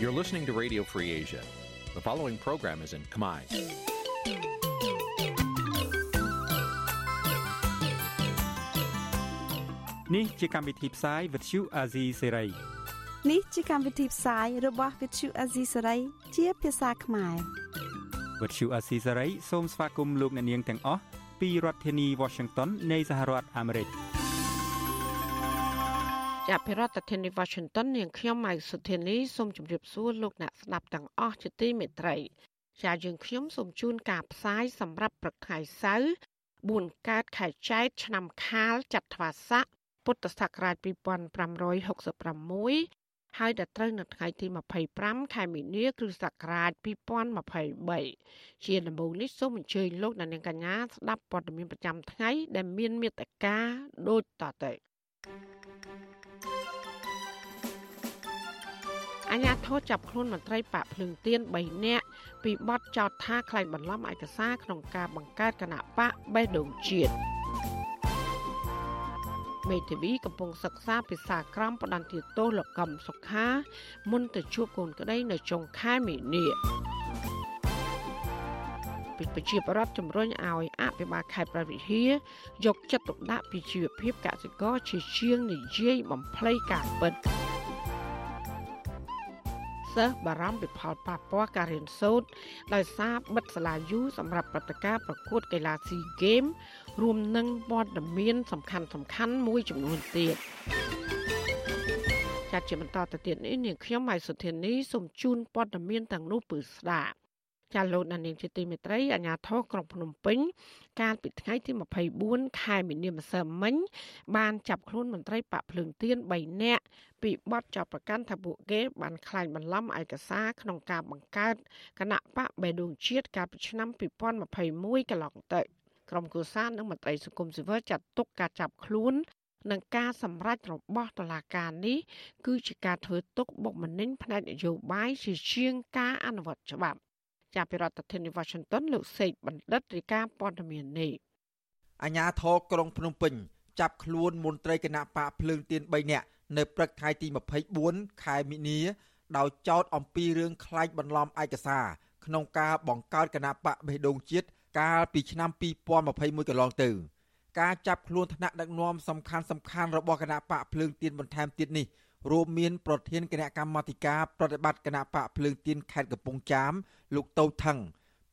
You're listening to Radio Free Asia. The following program is in Khmer. Nǐ chi càm bi tiệp xáy vệt chiu a zì sáy. នេះជាកម្មវិធីផ្សាយរបស់ Vithu Azisari ជាភាសាខ្មែរ វត្តឈូអាស៊ីសេរីសូមស្វាគមន៍លោកអ្នកនាងទាំងអស់ពីរដ្ឋធានី Washington នៃសហរដ្ឋអាមេរិក ចាប់ពីរដ្ឋធានី Washington នាងខ្ញុំម៉ៃសុធានីសូមជម្រាបសួរលោកអ្នកស្ដាប់ទាំងអស់ជាទីមេត្រីជាយើងខ្ញុំសូមជូនការផ្សាយសម្រាប់ព្រឹកថ្ងៃសៅរ៍4កើតខែចែកឆ្នាំខាលចត្វាស័កពុទ្ធសករាជ2566ហើយដល់ត្រូវនៅថ្ងៃទី25ខែមីនាគ្រិស្តសករាជ2023ជាដំបូងនេះសូមអញ្ជើញលោកអ្នកនាងកញ្ញាស្ដាប់ព័ត៌មានប្រចាំថ្ងៃដែលមានមេត្តាដូចតទៅ អញ្ញាធរចាប់ខ្លួនមន្ត្រីបាក់ភ្លើងទៀន3នាក់ពីបទចោទថាក្លែងបន្លំឯកសារក្នុងការបង្កើតគណៈបកបេះដូងជាតិមេធាវីកំពុងសិក្សាភាសាក្រមផ្ដន្ទាទោសលោកកំសុខាមុនទៅជួបកូនក្តីនៅចុងខែមីនា ពីប្រជាប្រដ្ឋជំរុញឲ្យអភិបាលខេត្តប្រវត្តិហាយកចិត្តទុកដាក់ពីជីវភាពកសិករជាជាងនិយាយបំភ្លៃការពិតសិស្សបារម្ភពីផលប៉ះពាល់ការរៀនសូត្រដោយសារបិទសាលាយូសម្រាប់ព្រឹត្តិការណ៍ប្រកួតកីឡាស៊ីហ្គេមរួមនឹងព័ត៌មានសំខាន់សំខាន់មួយចំនួនទៀតចាត់ជាបន្តទៅទៀតនេះនាងខ្ញុំម៉ៃសុធានីសូមជូនព័ត៌មានទាំងនោះពឺស្ដាប់ ចាលោកដានៀងជាទីមេត្រីអាញាធរក្រុងភ្នំពេញ កាលពីថ្ងៃទី24ខែមីនាម្សិលមិញ បានចាប់ខ្លួនមន្ត្រីបកភ្លើងទៀន3នាក់ពីបទចាប់ប្រកាន់ថាពួកគេ បានក្លែងបន្លំឯកសារក្នុងការបង្កើតគណៈបកបេដងជាតិកាលពីឆ្នាំ2021កន្លងទៅក្រុមគូសានិងមន្ត្រីសង្គមស៊ីវិលចាត់ទុកការចាប់ខ្លួននឹងការសម្រេចរបស់តុលាការនេះគឺជាការធ្វើទុកបុកម្នេញផ្នែកនយោបាយជាជាងការអនុវត្តច្បាប់ ចាប់ពីរដ្ឋធានី Washington លោកសេកបណ្ឌិតរាយការណ៍ព័ត៌មាននេះអាញាធរក្រុងភ្នំពេញចាប់ខ្លួនមន្ត្រីគណៈបកភ្លើងទៀន3នាក់នៅព្រឹកថ្ងៃទី24ខែមិនិនាដោយចោទអំពីរឿងក្លែងបន្លំឯកសារក្នុងការបង្កើតគណៈបកបេះដូងជាតិកាលពីឆ្នាំ2021កន្លងទៅការចាប់ខ្លួនថ្នាក់ដឹកនាំសំខាន់សំខាន់របស់គណៈបកភ្លើងទៀនបន្ថែមទៀតនេះ រួមមានប្រធានគណៈកម្មាធិការប្រតិបត្តិគណៈបកភ្លើងទៀនខេត្តកំពង់ចាម លោកតូថង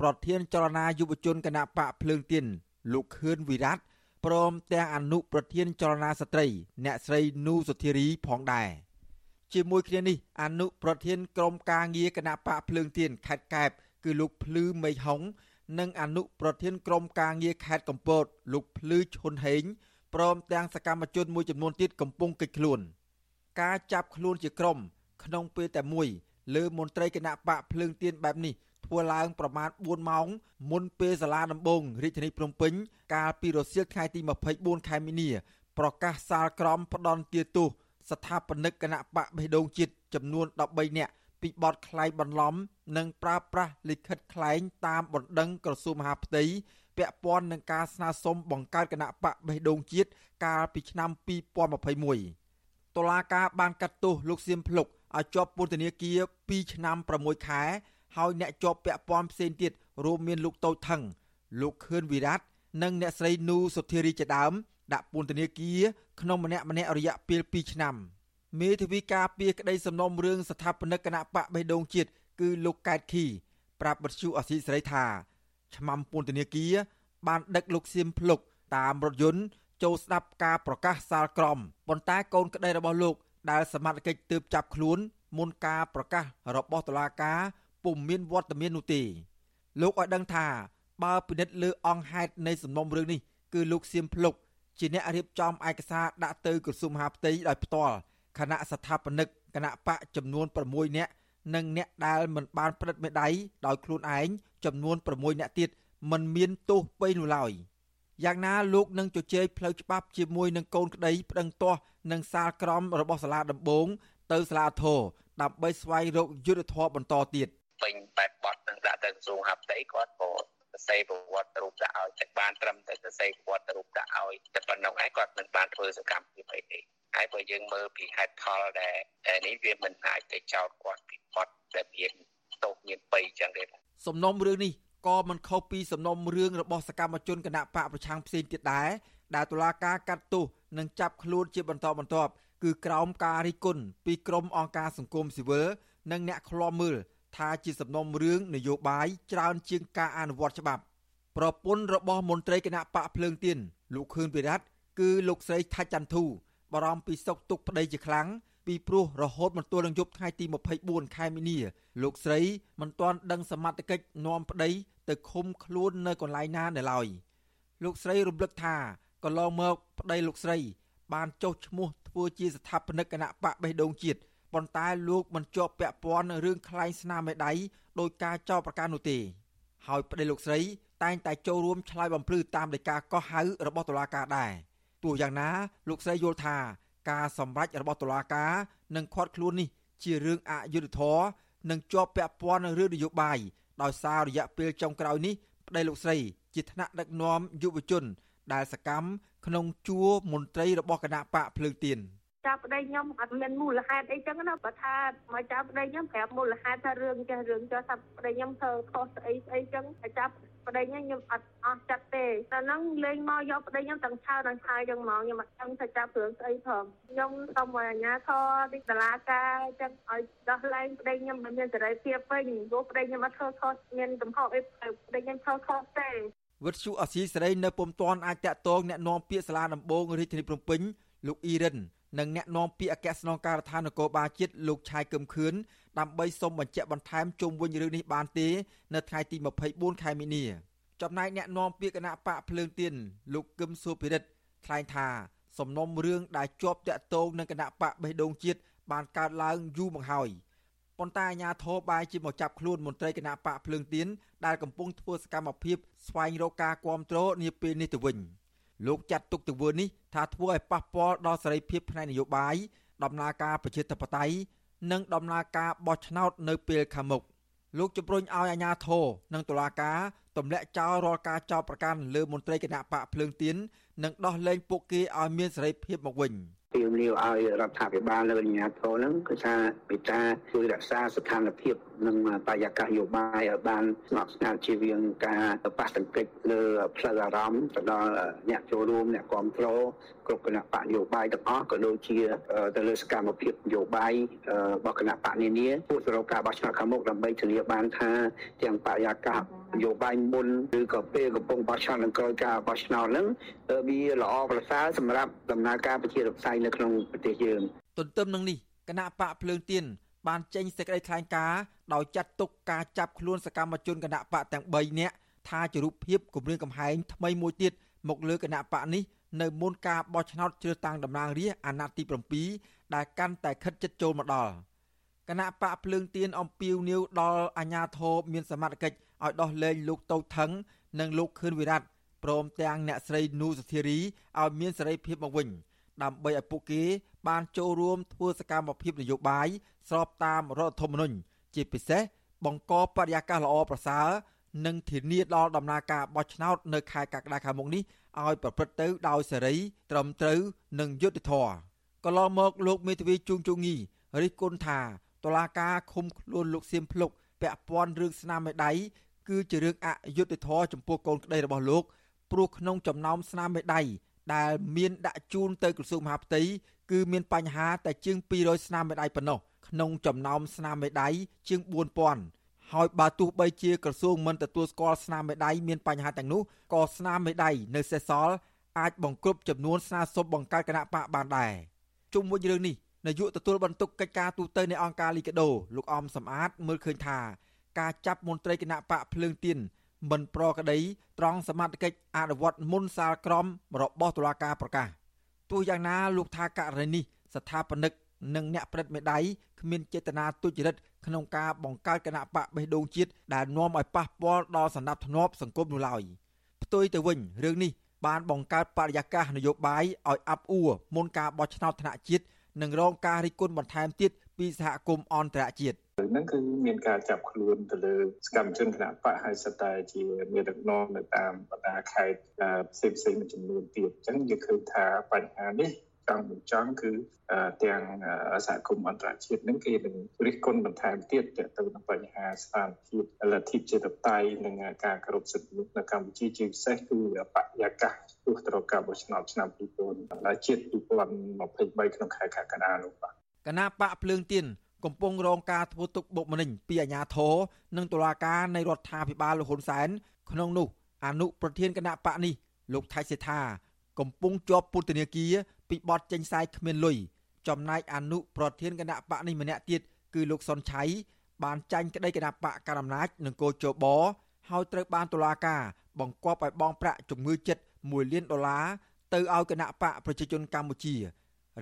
ប្រធានចលនាយុវជនគណៈបកភ្លើងទៀនលោកខឿនវិរៈព្រមទាំងអនុប្រធានចលនាស្ត្រី អ្នកស្រីនូសុធារីផងដែរជាមួយគ្នានេះអនុប្រធានក្រុមការងារគណៈបកភ្លើងទៀនខេត្តកែបគឺលោកភ្លឺមេហុងនិងអនុប្រធានក្រុមការងារខេត្តកំពតលោកភ្លឺឈុនហេងព្រមទាំងសកម្មជនមួយចំនួនទៀតកំពុងកិច្ចខ្លួន។ ការចាប់ខ្លួនជាក្រុមក្នុងពេលតែមួយលើមន្ត្រីគណៈបកភ្លើងទៀនបែបនេះធ្វើឡើងប្រមាណ4ម៉ោងមុនពេលសាលាដំបងរាជធានីភ្នំពេញកាលពីរសៀលថ្ងៃទី24ខែមីនា ប្រកាសសាលក្រមផ្ដន់ទាទោសស្ថាបនិកគណៈបកបេះដូងជាតិចំនួន13នាក់ពីបទក្លែងបន្លំ និងប្រើប្រាស់លិខិតក្លែងតាមបណ្ដឹងក្រសួងមហាផ្ទៃពាក់ព័ន្ធនឹងការស្នើសុំបង្កើតគណៈបកបេះដូងជាតិកាលពីឆ្នាំ2021 តុលាការបានកាត់ទោសលោកសៀមភ្លុកឲ្យជាប់ពន្ធនាគារ2ឆ្នាំ6ខែហើយអ្នកជាប់ពាក់ព័ន្ធផ្សេងទៀតរួមមានលោកតូចថងលោកខឿនវិរៈនិងអ្នកស្រីនូសុធារីជាដើមដាក់ពន្ធនាគារក្នុងម្នាក់ម្នាក់រយៈពេល2ឆ្នាំមេធាវីការពារក្តីសំណុំរឿងស្ថាបនិកគណៈបកបេះដូងជាតិគឺលោកកែតខីប្រាប់បទសុអសីសេរីថាឆ្មាំពន្ធនាគារបានដឹកលោកសៀមភ្លុកតាមរថយន្ត ចូលស្ដាប់ការប្រកាសសាលក្រមប៉ុន្តែកូនក្តីរបស់លោក ដែលសមត្ថកិច្ចទើបចាប់ខ្លួនមុនការប្រកាសរបស់តុលាការពុំមានវត្តមាននោះទេលោកឲ្យដឹងថាបើពិនិត្យលើអង្គហេតុនៃសំណុំរឿងនេះគឺលោកសៀមភ្លុកជាអ្នករៀបចំឯកសារដាក់ទៅក្រសួងមហាផ្ទៃដោយផ្ទាល់គណៈស្ថាបនិកគណៈបកចំនួន6នាក់និងអ្នកដែលមិនបានព្រឹត្តមេដៃដោយខ្លួនឯងចំនួន6នាក់ទៀតមិនមានទោសបីនោះឡើយ។ យ៉ាងណាលោកនឹងជជែកផ្លូវច្បាប់ជាមួយនឹងកូនក្តីប្តឹងទាស់នឹងសាលក្រមរបស់សាលាដំបងទៅសាលាធរដើម្បីស្វែងរកយុត្តិធម៌បន្តទៀតពេញបែបបត់នឹងដាក់ទៅក្រសួងហាផ្ទៃគាត់ក៏សរសេរប្រវត្តិរូបដាក់ឲ្យតែបានត្រឹមតែសរសេរប្រវត្តិរូបដាក់ឲ្យតែប៉ុណ្ណឹងឯងគាត់មិនបានធ្វើសកម្មភាពអីទេហើយបើយើងមើលពីហេតុផលដែលនេះវាមិនអាចទៅចោទគាត់ពីបត់ដែលមានតោកមាន3អញ្ចឹងទេសំណុំរឿងនេះ ក៏មិនខុសពីសំណុំរឿងរបស់សកម្មជនគណៈបកប្រឆាំងផ្សេងទៀតដែរដែលតុលាការកាត់ទោសនិងចាប់ខ្លួនជាបន្តបន្ទាប់គឺក្រោមការរិះគន់ពីក្រមអង្គការសង្គមស៊ីវិលនិងអ្នកឃ្លាំមើលថាជាសំណុំរឿងនយោបាយច្រើនជាងការអនុវត្តច្បាប់ប្រពន្ធរបស់មន្ត្រីគណៈបកភ្លើងទៀនលោកខឿនវិរៈគឺលោកស្រីថាច់ចន្ទធូបារម្ភពីសុខទុក្ខប្តីជាខ្លាំងពីព្រោះរហូតមកទល់នឹងយប់ថ្ងៃទី24ខែមីនាលោកស្រីមិនទាន់ដឹងសមត្ថកិច្ចនាំប្តី ទៅឃុំខ្លួននៅកន្លែងណានៅឡើយលោកស្រីរំលឹកថាកន្លងមកប្តីលោកស្រី បានចុះឈ្មោះធ្វើជាស្ថាបនិកគណៈបកបេះដូងជាតិប៉ុន្តែលោកមិនជាប់ពាក់ព័ន្ធនឹងរឿងខ្លែងស្នាមមេដៃដោយការចោទប្រកាន់នោះទេហើយប្តីលោកស្រី តែងតែចូលរួមឆ្លើយបំភ្លឺតាមដីកាកោះហៅរបស់តុលាការដែរទោះយ៉ាងណា លោកស្រីយល់ថា ការសម្រេចរបស់តុលាការនិងខាត់ខ្លួននេះ ជារឿងអយុត្តិធម៌និងជាប់ពាក់ព័ន្ធនឹងរឿងនយោបាយ ដោយសាររយៈពេលចុងក្រោយនេះប្តីលោកស្រី ជាថ្នាក់ដឹកនាំយុវជន ដែលសកម្មក្នុងជួរមន្ត្រីរបស់គណៈបកភ្លើងទៀនចាប់ប្តីខ្ញុំអត់មានមូលហេតុអីចឹងណាបើថាមកចាប់ប្តីខ្ញុំប្រាប់មូលហេតុថារឿងចេះរឿងចោះថាប្តីខ្ញុំធ្វើខុសស្អីស្អីចឹងចាប់ ប្តីខ្ញុំអត់អស់ចិត្តទេតែហ្នឹងលេងមកយកប្តីខ្ញុំទាំងឆៅទាំងឆាយចឹងមកខ្ញុំអត់ដឹងថាចាប់រឿងស្អីផងខ្ញុំសូមឲ្យអាជ្ញាធរទីតឡាការចឹងឲ្យដោះលែងប្តីខ្ញុំមិនមានសេរីភាពវិញព្រោះប្តីខ្ញុំអត់ធ្វើខុសមានកំហុសអីប្តីខ្ញុំធ្វើខុសទេវិទ្យុអសីសេរីនៅពុំទាន់អាចតាក់ទងแนะនាំពាក្យសាលាដំបងរាជធានីភ្នំពេញលោកអ៊ីរិននិងអ្នកនាំពាក្យអគ្គស្នងការដ្ឋាននគរបាលជាតិលោកឆាយកឹមខឿន ដើម្បីសូមបញ្ជាក់បន្ថែមជុំវិញរឿងនេះបានទេ នៅថ្ងៃទី24ខែមីនាចំណែកអ្នកនាំពាក្យគណៈបកភ្លើងទៀនលោកគឹមសុភិរិទ្ធថ្លែងថា សំណុំរឿងដែលជាប់តាក់ទងនឹងគណៈបកបេះដូងជាតិបានកើតឡើងយូរមកហើយប៉ុន្តែអាជ្ញាធរបែរជាមកចាប់ខ្លួនមន្ត្រីគណៈបកភ្លើងទៀនដែលកំពុងធ្វើសកម្មភាពស្វែងរកការគ្រប់គ្រងនាពេលនេះទៅវិញ។លោកចាត់ទុកទង្វើនេះថាធ្វើឲ្យប៉ះពាល់ដល់សេរីភាពផ្នែកនយោបាយដំណើរការប្រជាធិបតេយ្យ និងដំណើរការបោះឆ្នោតនៅពេលខាងមុខលោកជំរុញឲ្យអាជ្ញាធរនិងតុលាការទម្លាក់ចោលរាល់ការចោទប្រកាន់លើមន្ត្រីគណៈបកភ្លើងទៀននិងដោះលែងពួកគេឲ្យមានសេរីភាពមកវិញ។ ទាមនាវឲ្យរដ្ឋាភិបាលនៅអាជ្ញាធរហ្នឹងគឺថាមេត្តាជួយរក្សាស្ថានភាពនិងបរិយាកាសនយោបាយឲ្យបានស្ងប់ស្ងាត់ជាវិងការប៉ះទង្គិចលើផ្លូវអារម្មណ៍ទៅដល់អ្នកចូលរួមអ្នកគ្រប់គ្រងគ្រប់គណៈបកនយោបាយទាំងអស់ក៏ដូចជាទៅលើសកម្មភាពនយោបាយរបស់គណៈបកនានាពួកសរុបការបោះឆ្នោតខាងមុខដើម្បីធានាបានថាទាំងបរិយាកាសន យោបាយមុនឬក៏ពេលកំពុងបោះឆ្នោតនិងក្រោយការបោះឆ្នោតហ្នឹងវាល្អប្រសើរសម្រាប់ដំណើរការប្រជាធិបតេយ្យនៅក្នុងប្រទេសយើងទន្ទឹមនឹងនេះគណៈបកភ្លើងទៀនបានចេញសេចក្តីថ្លែងការណ៍ដោយចាត់ទុកការចាប់ខ្លួនសកម្មជនគណៈបកទាំង3នាក់ថាជារូបភាពគម្រាមកំហែងថ្មីមួយទៀតមកលើគណៈបកនេះនៅមុនការបោះឆ្នោតជ្រើសតាំងតំណាងរាស្ត្រអាណត្តិទី7ដែលកាន់តែខិតជិតចូលមកដល់គណៈបកភ្លើងទៀនអំពាវនាវដល់អាជ្ញាធរមានសមត្ថកិច្ចឲ្យដោះលែងលោកតូចថងនិងលោកខឿនវិរៈព្រមទាំងអ្នកស្រីនូសុធារីឲ្យមានសេរីភាពមកវិញដើម្បីឲ្យពួកគេបានចូលរួមធ្វើសកម្មភាពនយោបាយស្របតាមរដ្ឋធម្មនុញ្ញជាពិសេសបង្កបរិយាកាសល្អប្រសើរនិងធានាដល់ដំណើរការបោះឆ្នោតនៅខែកក្កដាខាងមុខនេះឲ្យប្រព្រឹត្តទៅដោយសេរី ត្រឹមត្រូវនិងយុត្តិធម៌កន្លងមកលោកមេធាវីជួងជងងីរិះគន់ថាតុលាការឃុំខ្លួនលោកសៀមភ្លុកពាក់ព័ន្ធរឿងស្នាមមេដៃ គឺជារឿងអយុត្តិធម៌ចំពោះកូនក្តីរបស់លោកព្រោះក្នុងចំណោមស្នាមមេដៃដែលមានដាក់ជូនទៅក្រសួងមហាផ្ទៃគឺមានបញ្ហាតែជាង200ស្នាមមេដៃប៉ុណ្ណោះក្នុងចំណោមស្នាមមេដៃជាង4000ហើយបើទោះបីជាក្រសួងមិនទទួលស្គាល់ស្នាមមេដៃមានបញ្ហាទាំងនោះក៏ស្នាមមេដៃនៅសេសសល់អាចបង្គ្រប់ចំនួនស្នើសុំបង្កើតគណៈបកបានដែរជុំវិញរឿងនេះនាយកទទួលបន្ទុកកិច្ចការទូតនៃអង្គការលីកាដូលោកអំសំអាតមើលឃើញថា ការចាប់មន្ត្រីគណៈបកភ្លើងទៀនមិនប្រក្តីត្រង់សមត្ថកិច្ចអនុវត្តមុនសាលក្រមរបស់តុលាការប្រកាសទោះយ៉ាងណាលោកថាករណីនេះស្ថាបនិកនិងអ្នកប្រិតមេដៃគ្មានចេតនាទុច្ចរិតក្នុងការបង្កើតគណៈបកបេះដូងជាតិដែលនាំឲ្យប៉ះពាល់ដល់សន្តិភាពសង្គមនោះឡើយផ្ទុយទៅវិញរឿងនេះបានបង្កើតបរិយាកាសនយោបាយឲ្យអាប់អួរមុនការបោះឆ្នោតថ្នាក់ជាតិនិងរងការរិះគន់បន្ថែមទៀតពីសហគមន៍អន្តរជាតិ ហ្នឹងគឺមានការចាប់ខ្លួនទៅលើសកម្មជនគណៈបកហើយសិតតែជាមានដឹកនាំនៅតាមបណ្ដាខេត្តផ្សេងផ្សេងមួយចំនួនទៀតអញ្ចឹងយើងឃើញថាបញ្ហានេះចង់មិនចង់គឺទាំងសហគមន៍អន្តរជាតិនឹងគេនឹងរិះគន់បន្ថែមទៀតទៅនឹងបញ្ហាស្ថានភាពលទ្ធិជាតិបតៃនិងការគោរពសិទ្ធិមនុស្សនៅកម្ពុជាជាពិសេសគឺបរិយាកាសទោះទៅការបោះឆ្នោតឆ្នាំ2000ជាតិ2023ក្នុងខែកក្កដានោះបាទគណៈបកភ្លើងទៀន កំពុងរងការធ្វើទុកបុកម្នេញពីអាជ្ញាធរនិងតុលាការនៃរដ្ឋាភិបាលលហ៊ុនសែនក្នុងនោះអនុប្រធានគណៈបកនេះលោកថៃសេថាកំពុងជាប់ពន្ធនាគារពីបទចេញសាយគ្មានលុយចំណែកអនុប្រធានគណៈបកនេះម្នាក់ទៀតគឺលោកសុនឆៃបានចាញ់ក្តីគណៈបកកណ្ដាលអំណាចនិងកោជបហើយត្រូវបានតុលាការបង្គាប់ឲ្យបង់ប្រាក់ជំងឺចិត្ត1លានដុល្លារទៅឲ្យគណៈបកប្រជាជនកម្ពុជា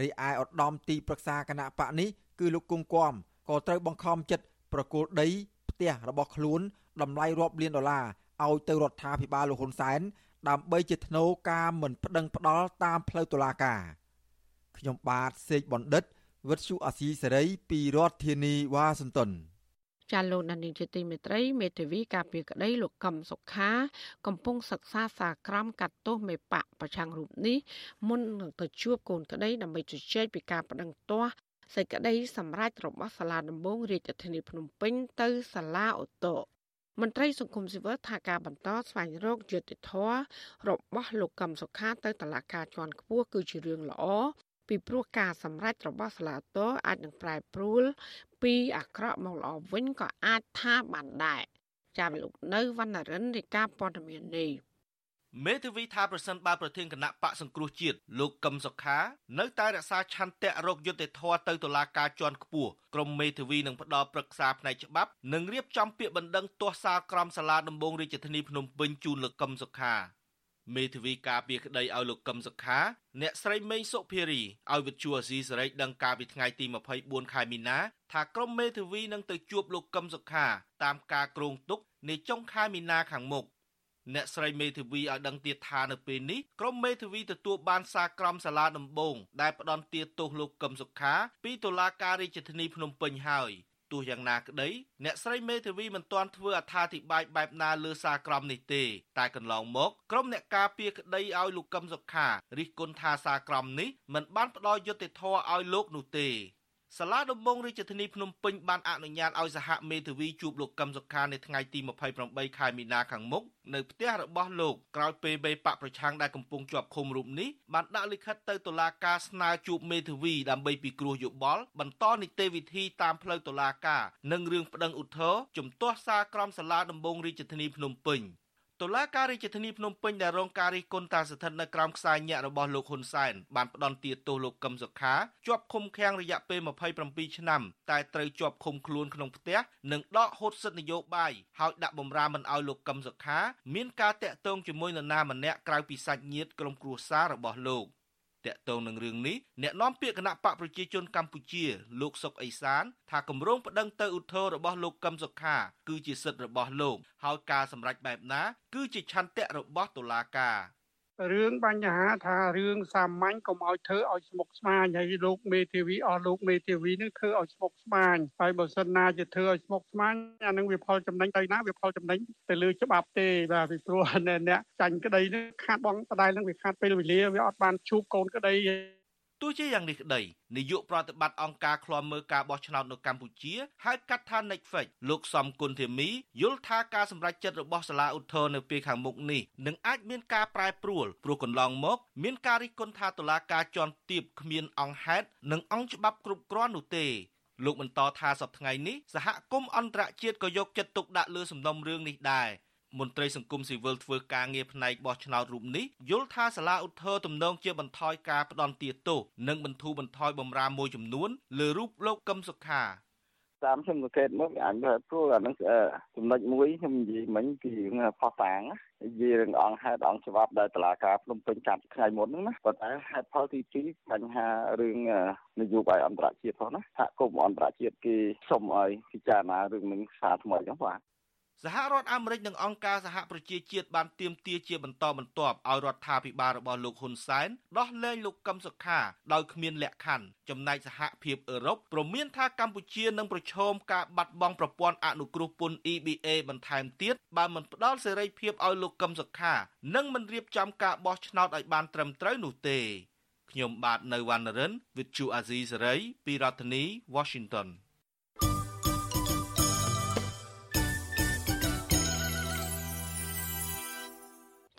រីឯឧត្តមទីប្រឹក្សាគណៈបកនេះ គឺលោកគង់គំក៏ត្រូវបង្ខំចិត្តប្រគល់ដីផ្ទះរបស់ខ្លួនតម្លៃរាប់លានដុល្លារឲ្យទៅរដ្ឋាភិបាលលោកហ៊ុនសែនដើម្បីជាធ្នូការមិនប្តឹងផ្ដាល់តាមផ្លូវតុលាការខ្ញុំបាទសេកបណ្ឌិតវិទ្យុអាស៊ីសេរីពីរដ្ឋធានីវ៉ាស៊ីនតោនចាលោកដានីជាទីមេត្រីមេធាវីការពារក្តីលោកកឹមសុខា កំពុងសិក្សាសាក្រមកាត់ទោសមេបកប្រឆាំងរូបនេះមុននឹងទៅជួបកូនក្តីដើម្បីជជែកពីការប្តឹងទាស់ សេចក្តីសម្រេចរបស់សាលាដំបងរាជធានីភ្នំពេញទៅសាលាអូតូមន្ត្រីសង្គមស៊ីវិលថាការបន្តស្វែងរកយុត្តិធម៌របស់លោកកឹមសុខាទៅតុលាការជាន់ខ្ពស់គឺជារឿងល្អពីព្រោះការសម្រេចរបស់សាលាតោអាចនឹងប្រែប្រួលពីអាក្រក់មកល្អវិញក៏អាចថាបានដែរចាំលោកនៅវណ្ណរិនរាជការព័ត៌មាននេះ មេធាវីថាប្រសិនបើប្រធានគណៈបកសង្គ្រោះជាតិលោកកឹមសុខានៅតែរក្សាឆន្ទៈរកយុត្តិធម៌ទៅតុលាការជាន់ខ្ពស់ក្រុមមេធាវីនឹងផ្ដល់ប្រឹក្សាផ្នែកច្បាប់និងរៀបចំពាក្យបណ្ដឹងទាស់សារក្រមសាលាដំបងរាជធានីភ្នំពេញជូនលោកកឹមសុខាមេធាវីការពារក្តីឲ្យលោកកឹមសុខា អ្នកស្រីមេងសុភារីឲ្យវិទ្យុអាស៊ីសេរីដឹងកាលពីថ្ងៃទី24ខែមីនាថាក្រុមមេធាវីនឹងទៅជួបលោកកឹមសុខា តាមការគ្រោងទុកនាចុងខែមីនាខាងមុខ អ្នកស្រីមេធាវីឲ្យដឹងទៀតថានៅពេលនេះក្រុមមេធាវីទទួលបានសារក្រមសាលាដំបងដែលផ្ដន់ទាទោសលោកកឹមសុខាពីតុលាការរាជធានីភ្នំពេញហើយទោះយ៉ាងណាក្តីអ្នកស្រីមេធាវីមិនទាន់ធ្វើអត្ថាធិប្បាយបែបណាលើសារក្រមនេះទេតែកន្លងមកក្រុមអ្នកការពារក្តីឲ្យលោកកឹមសុខារិះគន់ថាសារក្រមនេះមិនបានផ្ដល់យុត្តិធម៌ឲ្យលោកនោះទេ សាលាដំបងរាជធានីភ្នំពេញបានអនុញ្ញាតឲ្យសហមេធាវីជួបលោកកឹមសុខានៅថ្ងៃទី28ខែមីនាខាងមុខនៅផ្ទះរបស់លោកក្រោយពេលបេបកប្រឆាំងដែលកំពុងជាប់ឃុំរូបនេះបានដាក់លិខិតទៅតុលាការស្នើជួបមេធាវីដើម្បីពិគ្រោះយោបល់បន្តនីតិវិធីតាមផ្លូវតុលាការនិងរឿងប្តឹងឧទ្ធរណ៍ជំទាស់សារក្រមសាលាដំបងរាជធានីភ្នំពេញ តុលាការរាជធានីភ្នំពេញដែលរងការរិះគន់ថាស្ថិតនៅក្រោមខ្សែញាក់របស់លោកហ៊ុនសែនបានផ្ដន់ទាទោសលោកកឹមសុខាជាប់ឃុំឃាំងរយៈពេល27ឆ្នាំតែត្រូវជាប់ឃុំខ្លួនក្នុងផ្ទះនិងដកហូតសិទ្ធិនយោបាយហើយដាក់បំរាមមិនឲ្យលោកកឹមសុខា មានការតាក់ទងជាមួយនរណាម្នាក់ក្រៅពីសាច់ញាតិក្រុមគ្រួសាររបស់លោក។ តកតងនឹងរឿងនេះអ្នកនាំពាក្យគណៈបកប្រជាជនកម្ពុជា លោកសុកអេសាន ថាគម្រោងប្តឹងទៅឧទ្ធររបស់លោកកឹមសុខា គឺជាសិទ្ធិរបស់លោក ហើយការសម្រេចបែបណា គឺជាឆន្ទៈរបស់តុលាការ រឿងបញ្ហាថារឿងសាមញ្ញកុំឲ្យធ្វើឲ្យស្មុគស្មាញហើយលោកមេធាវីអស់លោកមេធាវីនឹងធ្វើឲ្យស្មុគស្មាញហើយបើសិនណាជាធ្វើឲ្យស្មុគស្មាញអានឹងវាផលចំណេញទៅណាវាផលចំណេញទៅលើច្បាប់ទេបាទពីព្រោះអ្នកចាញ់ក្តីនឹងខាតបងបដៃនឹងវាខាតពេលវេលាវាអត់បានជួបកូនក្តី ទោះជាយ៉ាងនេះក្តីនាយកប្រតិបត្តិអង្គការឃ្លាំមើលការបោះឆ្នោតនៅកម្ពុជាហៅកាត់ថា Netflix លោកសំគុណធីមីយល់ថាការសម្រេចចិត្តរបស់សាលាឧទ្ធរនៅពេលខាងមុខនេះនឹងអាចមានការប្រែប្រួលព្រោះកន្លងមក មានការរិះគន់ថាតុលាការជាន់ទាបគ្មានអង្គហេតុនិងអង្គច្បាប់គ្រប់គ្រាន់នោះទេលោកបន្តថាសប្តាហ៍ថ្ងៃនេះសហគមន៍អន្តរជាតិក៏យកចិត្តទុកដាក់លើសំណុំរឿងនេះដែរ មន្ត្រីសង្គមស៊ីវិលធ្វើការងារផ្នែកបោះឆ្នោតរូបនេះយល់ថាសាលាឧទ្ធរទំនងជាបន្ថយការផ្ដន់ទាទោសនិងបន្ធូរបន្ថយបំរាមមួយចំនួនលើរូបលោកកឹមសុខាតាមខ្ញុំសង្កេតមកអញព្រោះអានឹងចំណុចមួយខ្ញុំនិយាយមិញពីរឿងផោះតាងនិយាយរឿងអង្គហេតុអង្គច្បាប់ដែលតឡាការភ្នំពេញកាត់ថ្ងៃមុនហ្នឹងណាប៉ុន្តែហេតុផលទី2បញ្ហារឿងនយោបាយអន្តរជាតិផងណាសហគមន៍អន្តរជាតិគេសុំឲ្យពិចារណារឿងនឹងសារថ្មីហ្នឹងបាទ សហរដ្ឋអាមេរិកនិងអង្គការសហប្រជាជាតិបានទាមទារជាបន្តបន្ទាប់ឲ្យរដ្ឋាភិបាលរបស់លោកហ៊ុនសែនដោះលែងលោកកឹមសុខាដោយគ្មានលក្ខខណ្ឌចំណែកសហភាពអឺរ៉ុបព្រមានថាកម្ពុជានឹងប្រឈមការបាត់បង់ប្រព័ន្ធអនុគ្រោះពន្ធ EBA បន្ថែមទៀតបើមិនផ្ដល់សេរីភាពឲ្យលោកកឹមសុខា និងមិនរៀបចំការបោះឆ្នោតឲ្យបានត្រឹមត្រូវនោះទេខ្ញុំបាទនៅវណ្ណរិន With Chu Azizi Saray ពីរដ្ឋធានី Washington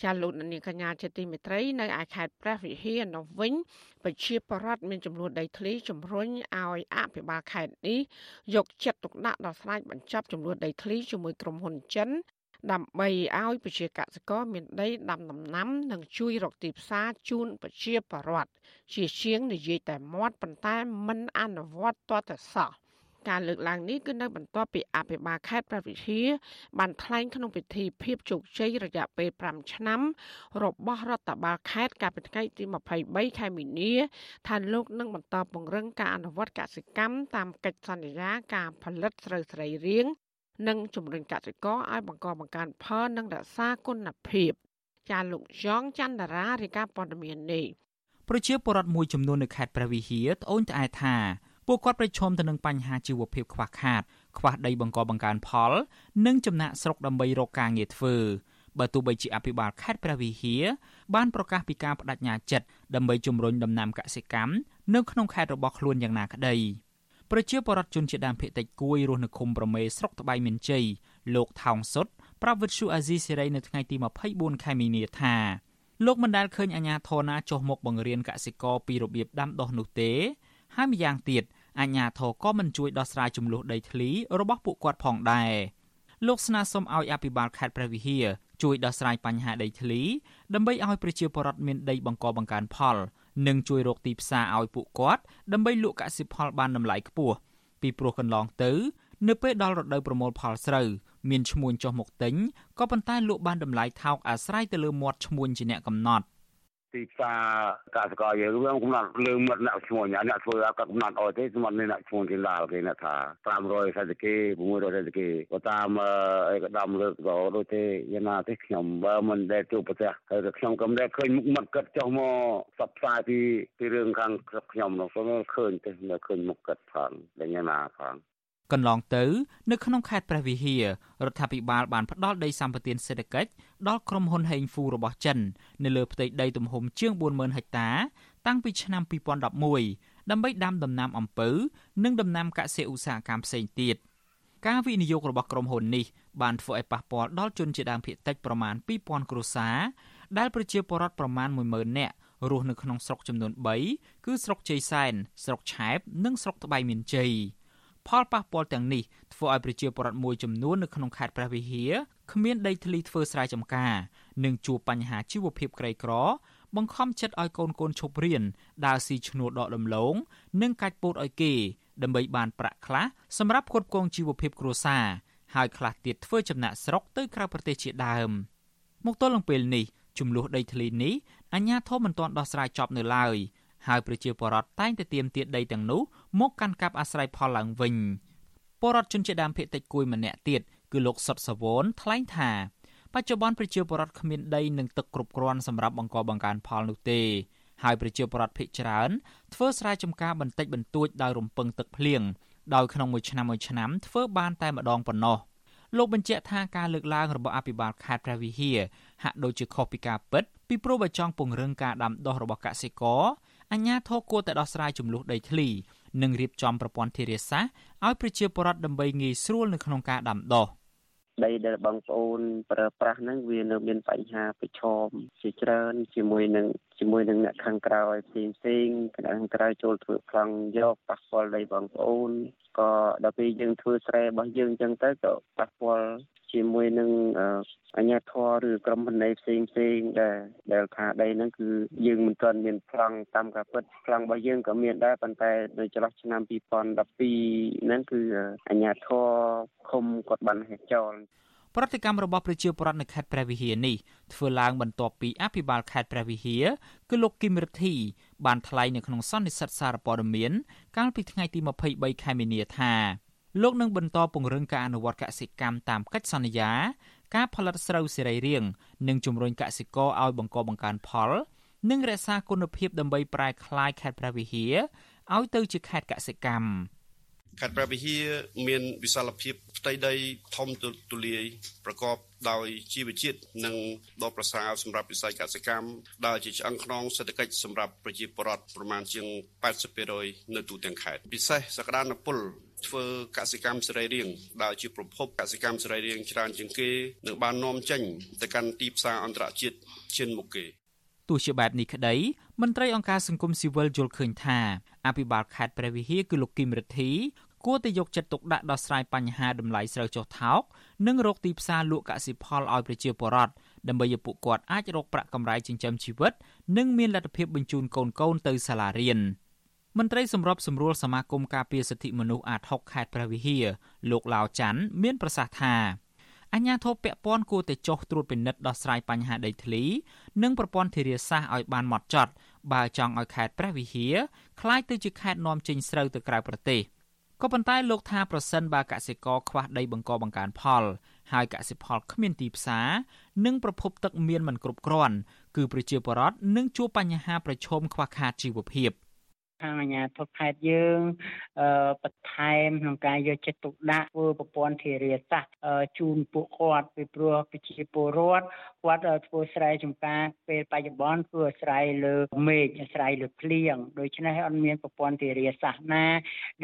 ចាលោកនាងកញ្ញាជាទីមេត្រីនៅឯខេត្តព្រះវិហារនៅវិញប្រជាពលរដ្ឋមានចំនួនដីធ្លីជំរុញឲ្យអភិបាលខេត្តនេះយកចិត្តទុកដាក់ដល់ស្រេចបញ្ចប់ចំនួនដីធ្លីជាមួយក្រុមហ៊ុនចិនដើម្បីឲ្យប្រជាកសិករមានដីដាំដំណាំ និងជួយរកទីផ្សារជូនប្រជាពលរដ្ឋជាជាងនិយាយតែមាត់ប៉ុន្តែមិនអនុវត្តតទៅសោះ ការលើកឡើងនេះគឺនៅបន្ទាប់ពីអភិបាលខេត្តព្រះវិហារបានថ្លែងក្នុងពិធីភាពជោគជ័យរយៈពេល5ឆ្នាំ របស់រដ្ឋបាលខេត្តកាលពីថ្ងៃទី23ខែមីនាថាលោកនឹងបន្តពង្រឹងការអនុវត្តកសិកម្មតាមកិច្ចសន្យាការផលិតស្រូវស្រីរៀងនិងជំរុញកសិករឲ្យបង្កបង្កើនផលនិងរក្សាគុណភាពចាលោកយ៉ងច័ន្ទរារាយការណ៍ព័ត៌មាននេះប្រជាពលរដ្ឋមួយចំនួននៅខេត្តព្រះវិហារត្អូញត្អែថា ពួកគាត់ប្រឈមទៅនឹងបញ្ហាជីវភាពខ្វះខាត ខ្វះដីបង្កបង្កើនផល និងចំណាក់ស្រុកដើម្បីរកការងារធ្វើបើទោះបីជាអភិបាលខេត្តព្រះវិហារបានប្រកាសពីការបដិញ្ញាចិត្តដើម្បីជំរុញដំណាំកសិកម្មនៅក្នុងខេត្តរបស់ខ្លួនយ៉ាងណាក្តីប្រជាពលរដ្ឋជនជាដើមភាគតិចគួយរស់នៅឃុំប្រមេស្រុកត្បៃមានជ័យលោកថោងសុតប្រាប់វិទ្យុអាស៊ីសេរីនៅថ្ងៃទី24ខែមីនាថាលោកមិនដែលឃើញអាជ្ញាធរណាចុះមកបង្រៀនកសិករពីរបៀបដាំដុះនោះទេ ហើយម្យ៉ាងទៀត អាជ្ញាធរក៏មិនជួយដោះស្រាយចំនួនដីធ្លីរបស់ពួកគាត់ផងដែរលោកស្នើសុំឲ្យអភិបាលខេត្តព្រះវិហារជួយដោះស្រាយបញ្ហាដីធ្លីដើម្បីឲ្យប្រជាពលរដ្ឋមានដីបង្កបង្កើនផលនិងជួយរកទីផ្សារឲ្យពួកគាត់ដើម្បីលក់កសិផលបានតម្លៃខ្ពស់ពីព្រោះកន្លងទៅ នៅពេលដល់រដូវប្រមូលផលស្រូវមានឈ្មួញចុះមកទិញក៏ប៉ុន្តែលក់បានតម្លៃថោកអាស្រ័យទៅលើមាត់ឈ្មួញជាអ្នកកំណត់ ទីផ្សារកសិករយើងវាកំណត់លើមាត់អ្នកឈ្មោះអ្នកធ្វើក៏កំណត់អត់ទេស្មាត់នេះអ្នកឈ្មោះគេឡាគេអ្នកថា500សេតគេ600សេតគេក៏តាមអីក៏ដាំលើកក៏ដូចទេយ៉ាងណាទេខ្ញុំបើមិនដែលជួបប្រទេសហើយខ្ញុំក៏មិនដែលឃើញមុខមាត់គាត់ចុះមកសັບផ្សាយពីពីរឿងខាងខ្ញុំនោះក៏ឃើញទេនៅឃើញមុខគាត់ផងដែលយ៉ាងណាផង កន្លងទៅនៅក្នុងខេត្តព្រះវិហាររដ្ឋាភិបាលបានផ្ដល់ដីសម្បត្តិសេដ្ឋកិច្ចដល់ក្រុមហ៊ុនហេងហ្វូរបស់ចិននៅលើផ្ទៃដីទំហំជាង40000ហិកតា តាំងពីឆ្នាំ2011ដើម្បីដាំដំណាំអំពៅនិងដំណាំកសិឧស្សាហកម្មផ្សេងទៀតការវិនិយោគរបស់ក្រុមហ៊ុននេះបានធ្វើឲ្យប៉ះពាល់ដល់ជនជាដើមភាគតិចប្រមាណ2000គ្រួសារដែលប្រជាពលរដ្ឋប្រមាណ10000នាក់រស់នៅក្នុងស្រុកចំនួន3គឺស្រុកជ័យសែនស្រុកឆែបនិងស្រុកត្បៃមានជ័យ ផលប៉ះពាល់ទាំងនេះធ្វើឲ្យប្រជាពលរដ្ឋមួយចំនួននៅក្នុងខេត្តព្រះវិហារគ្មានដីធ្លីធ្វើស្រែចម្ការ និងជួបបញ្ហាជីវភាពក្រីក្រ បង្ខំចិត្តឲ្យកូនកូនឈប់រៀនដើរស៊ីឈ្នួលដកដំឡូងនិងកាច់ពោតឲ្យគេដើម្បីបានប្រាក់ខ្លះសម្រាប់ផ្គត់ផ្គង់ជីវភាពគ្រួសារហើយខ្លះទៀតធ្វើចំណាក់ស្រុកទៅក្រៅប្រទេសជាដើមមកទល់នឹងពេលនេះចំនួនដីធ្លីនេះអាជ្ញាធរមិនទាន់ដោះស្រាយចប់នៅឡើយហើយប្រជាពលរដ្ឋតែងតែទាមទារដីទាំងនោះ មកកាន់កាប់អាស្រ័យផលឡើងវិញពលរដ្ឋជនជាដើមភាគតិចគួយម្នាក់ទៀតគឺលោកសុតសវនថ្លែងថាបច្ចុប្បន្នប្រជាពលរដ្ឋគ្មានដីនិងទឹកគ្រប់គ្រាន់សម្រាប់បង្កបង្កើនផលនោះទេហើយប្រជាពលរដ្ឋភាគច្រើនធ្វើស្រែចម្ការបន្តិចបន្តួចដោយរំពឹងទឹកភ្លៀងដោយក្នុងមួយឆ្នាំមួយឆ្នាំធ្វើបានតែម្ដងប៉ុណ្ណោះលោកបញ្ជាក់ថាការលើកឡើងរបស់អភិបាលខេត្តព្រះវិហារហាក់ដូចជាខុសពីការពិតពីព្រោះបើចង់ពង្រឹងការដាំដុះរបស់កសិករអាជ្ញាធរគួរតែដោះស្រាយចំនួនដីធ្លី និងរៀបចំប្រព័ន្ធធារាសាស្ត្រឲ្យប្រជាពលរដ្ឋដើម្បីងាយស្រួលនៅក្នុងការដាំដុះដីដែលបងប្អូនប្រើប្រាស់ហ្នឹងវានៅមានបញ្ហាប្រឈមជាច្រើនជាមួយនឹង ជាមួយនឹងអ្នកខាងក្រៅឲ្យផ្សេងផ្សេងខាងក្រៅចូលធ្វើប្លង់យកប៉ះពាល់ដីបងប្អូនក៏ដល់ពេលយើងធ្វើស្រែរបស់យើងអញ្ចឹងទៅក៏ប៉ះពាល់ជាមួយនឹងអញ្ញាធរឬក្រុមហ៊ុនផ្សេងផ្សេងដែលដែលថាដីហ្នឹងគឺយើងមិនទាន់មានប្លង់តាមការពិតប្លង់របស់យើងក៏មានដែរប៉ុន្តែនៅចន្លោះឆ្នាំ2012ហ្នឹងគឺអញ្ញាធរឃុំគាត់បានហេតុចោល ប្រតិកម្មរបស់ប្រជាពលរដ្ឋនៅខេត្តព្រះវិហារនេះធ្វើឡើងបន្ទាប់ពីអភិបាលខេត្តព្រះវិហារគឺលោកគឹមរិទ្ធីបានថ្លែងនៅក្នុងសន្និសីទសារព័ត៌មានកាលពីថ្ងៃទី23ខែមីនាថាលោកនឹងបន្តពង្រឹងការអនុវត្តកសិកម្មតាមកិច្ចសន្យា ការផលិតស្រូវសេរីរាង្គនិងជំរុញកសិករឲ្យបង្កបង្កើនផលនិងរក្សាគុណភាពដើម្បីប្រែក្លាយខេត្តព្រះវិហារឲ្យទៅជាខេត្តកសិកម្ម ខេត្តព្រះវិហារមានវិសាលភាពផ្ទៃដីធំទូលាយប្រកបដោយជីវជាតិនិងដ៏ប្រសើរសម្រាប់វិស័យកសិកម្មដែលជាឆ្អឹងខ្នងសេដ្ឋកិច្ចសម្រាប់ប្រជាពលរដ្ឋប្រមាណជាង80%នៅទូទាំងខេត្តពិសេសសក្តានុពលធ្វើកសិកម្មសរីរាង្គដែលជាប្រភពកសិកម្មសរីរាង្គច្រើនជាងគេនឹងបាននាំចេញទៅកាន់ទីផ្សារអន្តរជាតិឈានមុខគេទោះជាបែបនេះក្តីមន្ត្រីអង្គការសង្គមស៊ីវិលយល់ឃើញថា អភិបាលខេត្តព្រះវិហារគឺលោកគឹមរិទ្ធីគួរតែយកចិត្តទុកដាក់ដោះស្រាយបញ្ហាដំឡៃស្រូវចុះថោកនិងរកទីផ្សារលក់កសិផលឲ្យប្រជាពលរដ្ឋដើម្បីឲ្យពួកគាត់អាចរកប្រាក់កម្រៃចិញ្ចឹមជីវិត និងមានលទ្ធភាពបញ្ជូនកូនកូនទៅសាលារៀនមន្ត្រីសម្របសម្រួលសមាគមការពារសិទ្ធិមនុស្សអាត6ខេត្តព្រះវិហារលោកឡាវច័ន្ទមានប្រសាសន៍ថាអញ្ញាធិបពពាន់គួរតែចុះត្រួតពិនិត្យដោះស្រាយបញ្ហាដីធ្លី និងប្រព័ន្ធធារាសាស្ត្រឲ្យបានម៉ត់ចត់បើចង់ឲ្យខេត្តព្រះវិហារ ក្លាយទៅជាខេត្តនាំចេញស្រូវទៅក្រៅប្រទេសក៏ប៉ុន្តែលោកថាប្រសិនបើកសិករខ្វះដីបង្កបង្កើនផល ហើយកសិផលគ្មានទីផ្សារនិងប្រភពទឹកមានមិនគ្រប់គ្រាន់គឺប្រជាពលរដ្ឋនឹងជួបបញ្ហាប្រឈមខ្វះខាតជីវភាពខាង អាជ្ញាធរខេត្តយើងបន្ថែមក្នុងការយកចិត្តទុកដាក់ធ្វើប្រព័ន្ធធារាសាស្ត្រជូនពួកគាត់ពីព្រោះប្រជាពលរដ្ឋគាត់ធ្វើស្រែចម្ការពេលបច្ចុប្បន្នធ្វើអាស្រ័យលើមេឃអាស្រ័យលើភ្លៀងដូច្នេះអត់មានប្រព័ន្ធធារាសាស្ត្រណា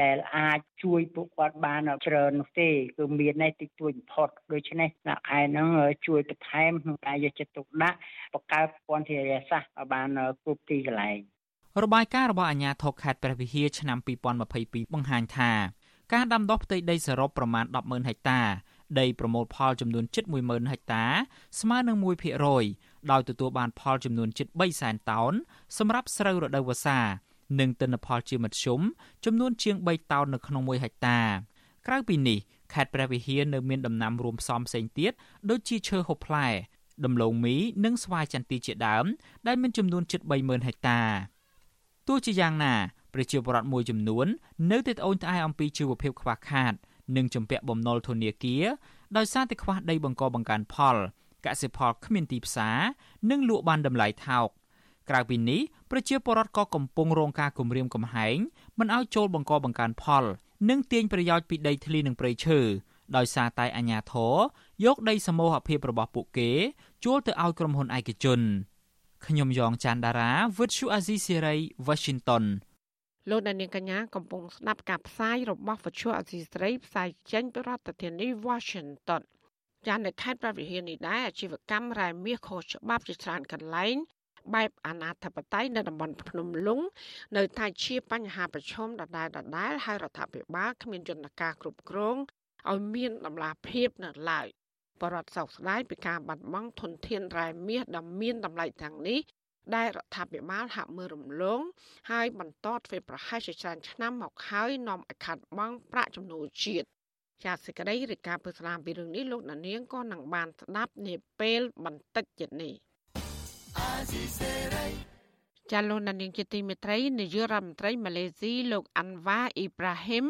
ដែលអាចជួយពួកគាត់បានច្រើននោះទេគឺមានតែតិចតួចបំផុតដូច្នេះអ្នកឯហ្នឹងជួយបន្ថែមក្នុងការយកចិត្តទុកដាក់បង្កើតប្រព័ន្ធធារាសាស្ត្រឲ្យបានគ្រប់ទីកន្លែង របាយការណ៍របស់អាជ្ញាធរខេត្តព្រះវិហារឆ្នាំ2022បង្ហាញថាការដាំដុះផ្ទៃដីសរុបប្រមាណ100000ហិកតា ដីប្រមូលផលចំនួនជិត10000ហិកតា ស្មើនឹង1%ដោយទទួលបានផលចំនួនជិត3សែនតោនសម្រាប់ស្រូវរដូវវស្សានិងទិន្នផលជាមធ្យមចំនួនជាង3តោននៅក្នុង1ហិកតា ក្រៅពីនេះខេត្តព្រះវិហារនៅមានដំណាំរួមផ្សំផ្សេងទៀតដូចជាឈើហូបផ្លែ ដំឡូងមី និងស្វាយចន្ទីជាដើមដែលមានចំនួនជិត30000ហិកតា ទោះជាយ៉ាងណាប្រជាពលរដ្ឋមួយចំនួននៅតែត្អូញត្អែអំពីជីវភាពខ្វះខាត និងជំពាក់បំណុលធនាគារដោយសារតែខ្វះដីបង្កបង្កើនផលកសិផលគ្មានទីផ្សារនិងលក់បានតម្លៃថោកក្រៅពីនេះប្រជាពលរដ្ឋក៏កំពុងរងការគំរាមកំហែងមិនឲ្យចូលបង្កបង្កើនផល និងទាញប្រយោជន៍ពីដីធ្លីនិងព្រៃឈើដោយសារតែអាជ្ញាធរយកដីសមូហភាពរបស់ពួកគេ ជួលទៅឲ្យក្រុមហ៊ុនឯកជន ខ្ញុំយ៉ងច័ន្ទដារាវិទ្យុអាស៊ីសេរី Washington លោកដានៀងកញ្ញាកំពុងស្ដាប់ការផ្សាយរបស់វិទ្យុអាស៊ីសេរីផ្សាយចេញពីរដ្ឋធានី Washington ចាននៅខេត្តប្រវត្តិហាននេះដែរអាជីវកម្មរ៉ែមាសខុសច្បាប់ជាច្រើនកន្លែងបែបអាណាធិបតេយ្យនៅតំបន់ភ្នំលុងនៅតែជាបញ្ហាប្រឈមដដែលដដែលហើយរដ្ឋាភិបាលគ្មានយន្តការគ្រប់គ្រងឲ្យមានតម្លាភាពនៅឡើយ បរដ្ឋសោកស្ដាយពីការបាត់បង់ធនធានរ៉ែមាសដ៏មានតម្លៃទាំងនេះដែលរដ្ឋាភិបាលហាក់មើលរំលងហើយបន្តធ្វើប្រហែសជាច្រើនឆ្នាំមកហើយនាំឲ្យខាត់បង់ប្រាក់ចំណូលជាតិជាសេចក្តីរាយការណ៍ពីស្លាមពីរឿងនេះលោកនាងក៏នឹងបានស្ដាប់នាពេលបន្តិចទៀតនេះចាលោកនាងជាទីមេត្រីនាយករដ្ឋមន្ត្រីម៉ាឡេស៊ីលោកអាន់វ៉ាអ៊ីប្រាហ៊ីម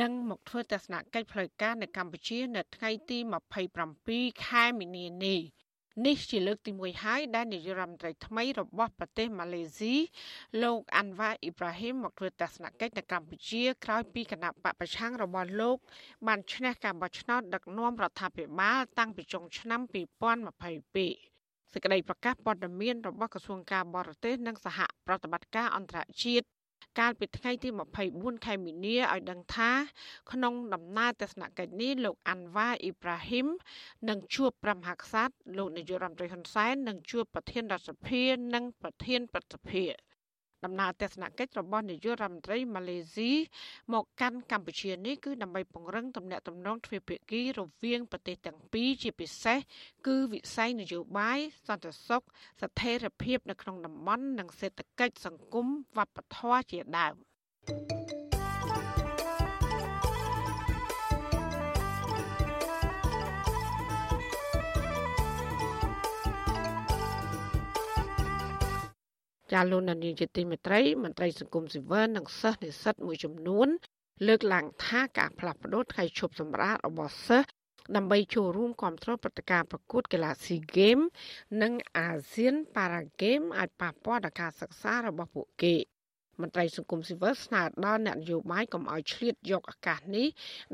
នឹងមកធ្វើទស្សនកិច្ចផ្លូវការនៅកម្ពុជា នៅថ្ងៃទី27ខែមីនានេះនេះជាលើកទី1ហើយដែលនាយរដ្ឋមន្ត្រីថ្មីរបស់ប្រទេសម៉ាឡេស៊ីលោកអាន់វ៉ាអ៊ីប្រាហ៊ីមមកធ្វើទស្សនកិច្ចនៅកម្ពុជាក្រោយពីគណៈបកប្រឆាំងរបស់លោក បានឈ្នះការបោះឆ្នោតដឹកនាំរដ្ឋាភិបាលតាំងពីចុងឆ្នាំ2022សេចក្តីប្រកាសព័ត៌មានរបស់ក្រសួងការបរទេសនិងសហប្រតិបត្តិការអន្តរជាតិ កាលពីថ្ងៃទី24ខែមីនាឲ្យដឹងថា ក្នុងដំណើរទស្សនកិច្ចនេះលោកអាន់វ៉ាអ៊ីប្រាហ៊ីមនឹងជួបព្រះមហាក្សត្រលោកនាយករដ្ឋមន្ត្រីហ៊ុនសែននឹងជួបប្រធានរដ្ឋសភា និងប្រធានប្រតិភិ ដំណើរទស្សនកិច្ចរបស់នាយករដ្ឋមន្ត្រីម៉ាឡេស៊ីមកកាន់កម្ពុជានេះគឺដើម្បីពង្រឹងទំនាក់ទំនងទ្វេភាគីរវាងប្រទេសទាំងពីរជាពិសេសគឺវិស័យនយោបាយសន្តិសុខស្ថិរភាពនៅក្នុងតំបន់និងសេដ្ឋកិច្ចសង្គមវប្បធម៌ជាដើម។ ចាលោកនានីជាទីមេត្រីមន្ត្រីសង្គមស៊ីវិលនិងសិស្សនិស្សិតមួយចំនួន លើកឡើងថាការផ្លាស់ប្តូរថ្ងៃឈប់សម្រាករបស់សិស្សដើម្បីចូលរួមគ្រប់គ្រងព្រឹត្តិការណ៍ប្រកួតកីឡាស៊ីហ្គេមនិងអាស៊ានប៉ារ៉ាហ្គេមអាចប៉ះពាល់ដល់ការសិក្សារបស់ពួកគេមន្ត្រីសង្គមស៊ីវិលស្នើដល់អ្នកនយោបាយកុំឲ្យឆ្លៀតយកឱកាសនេះ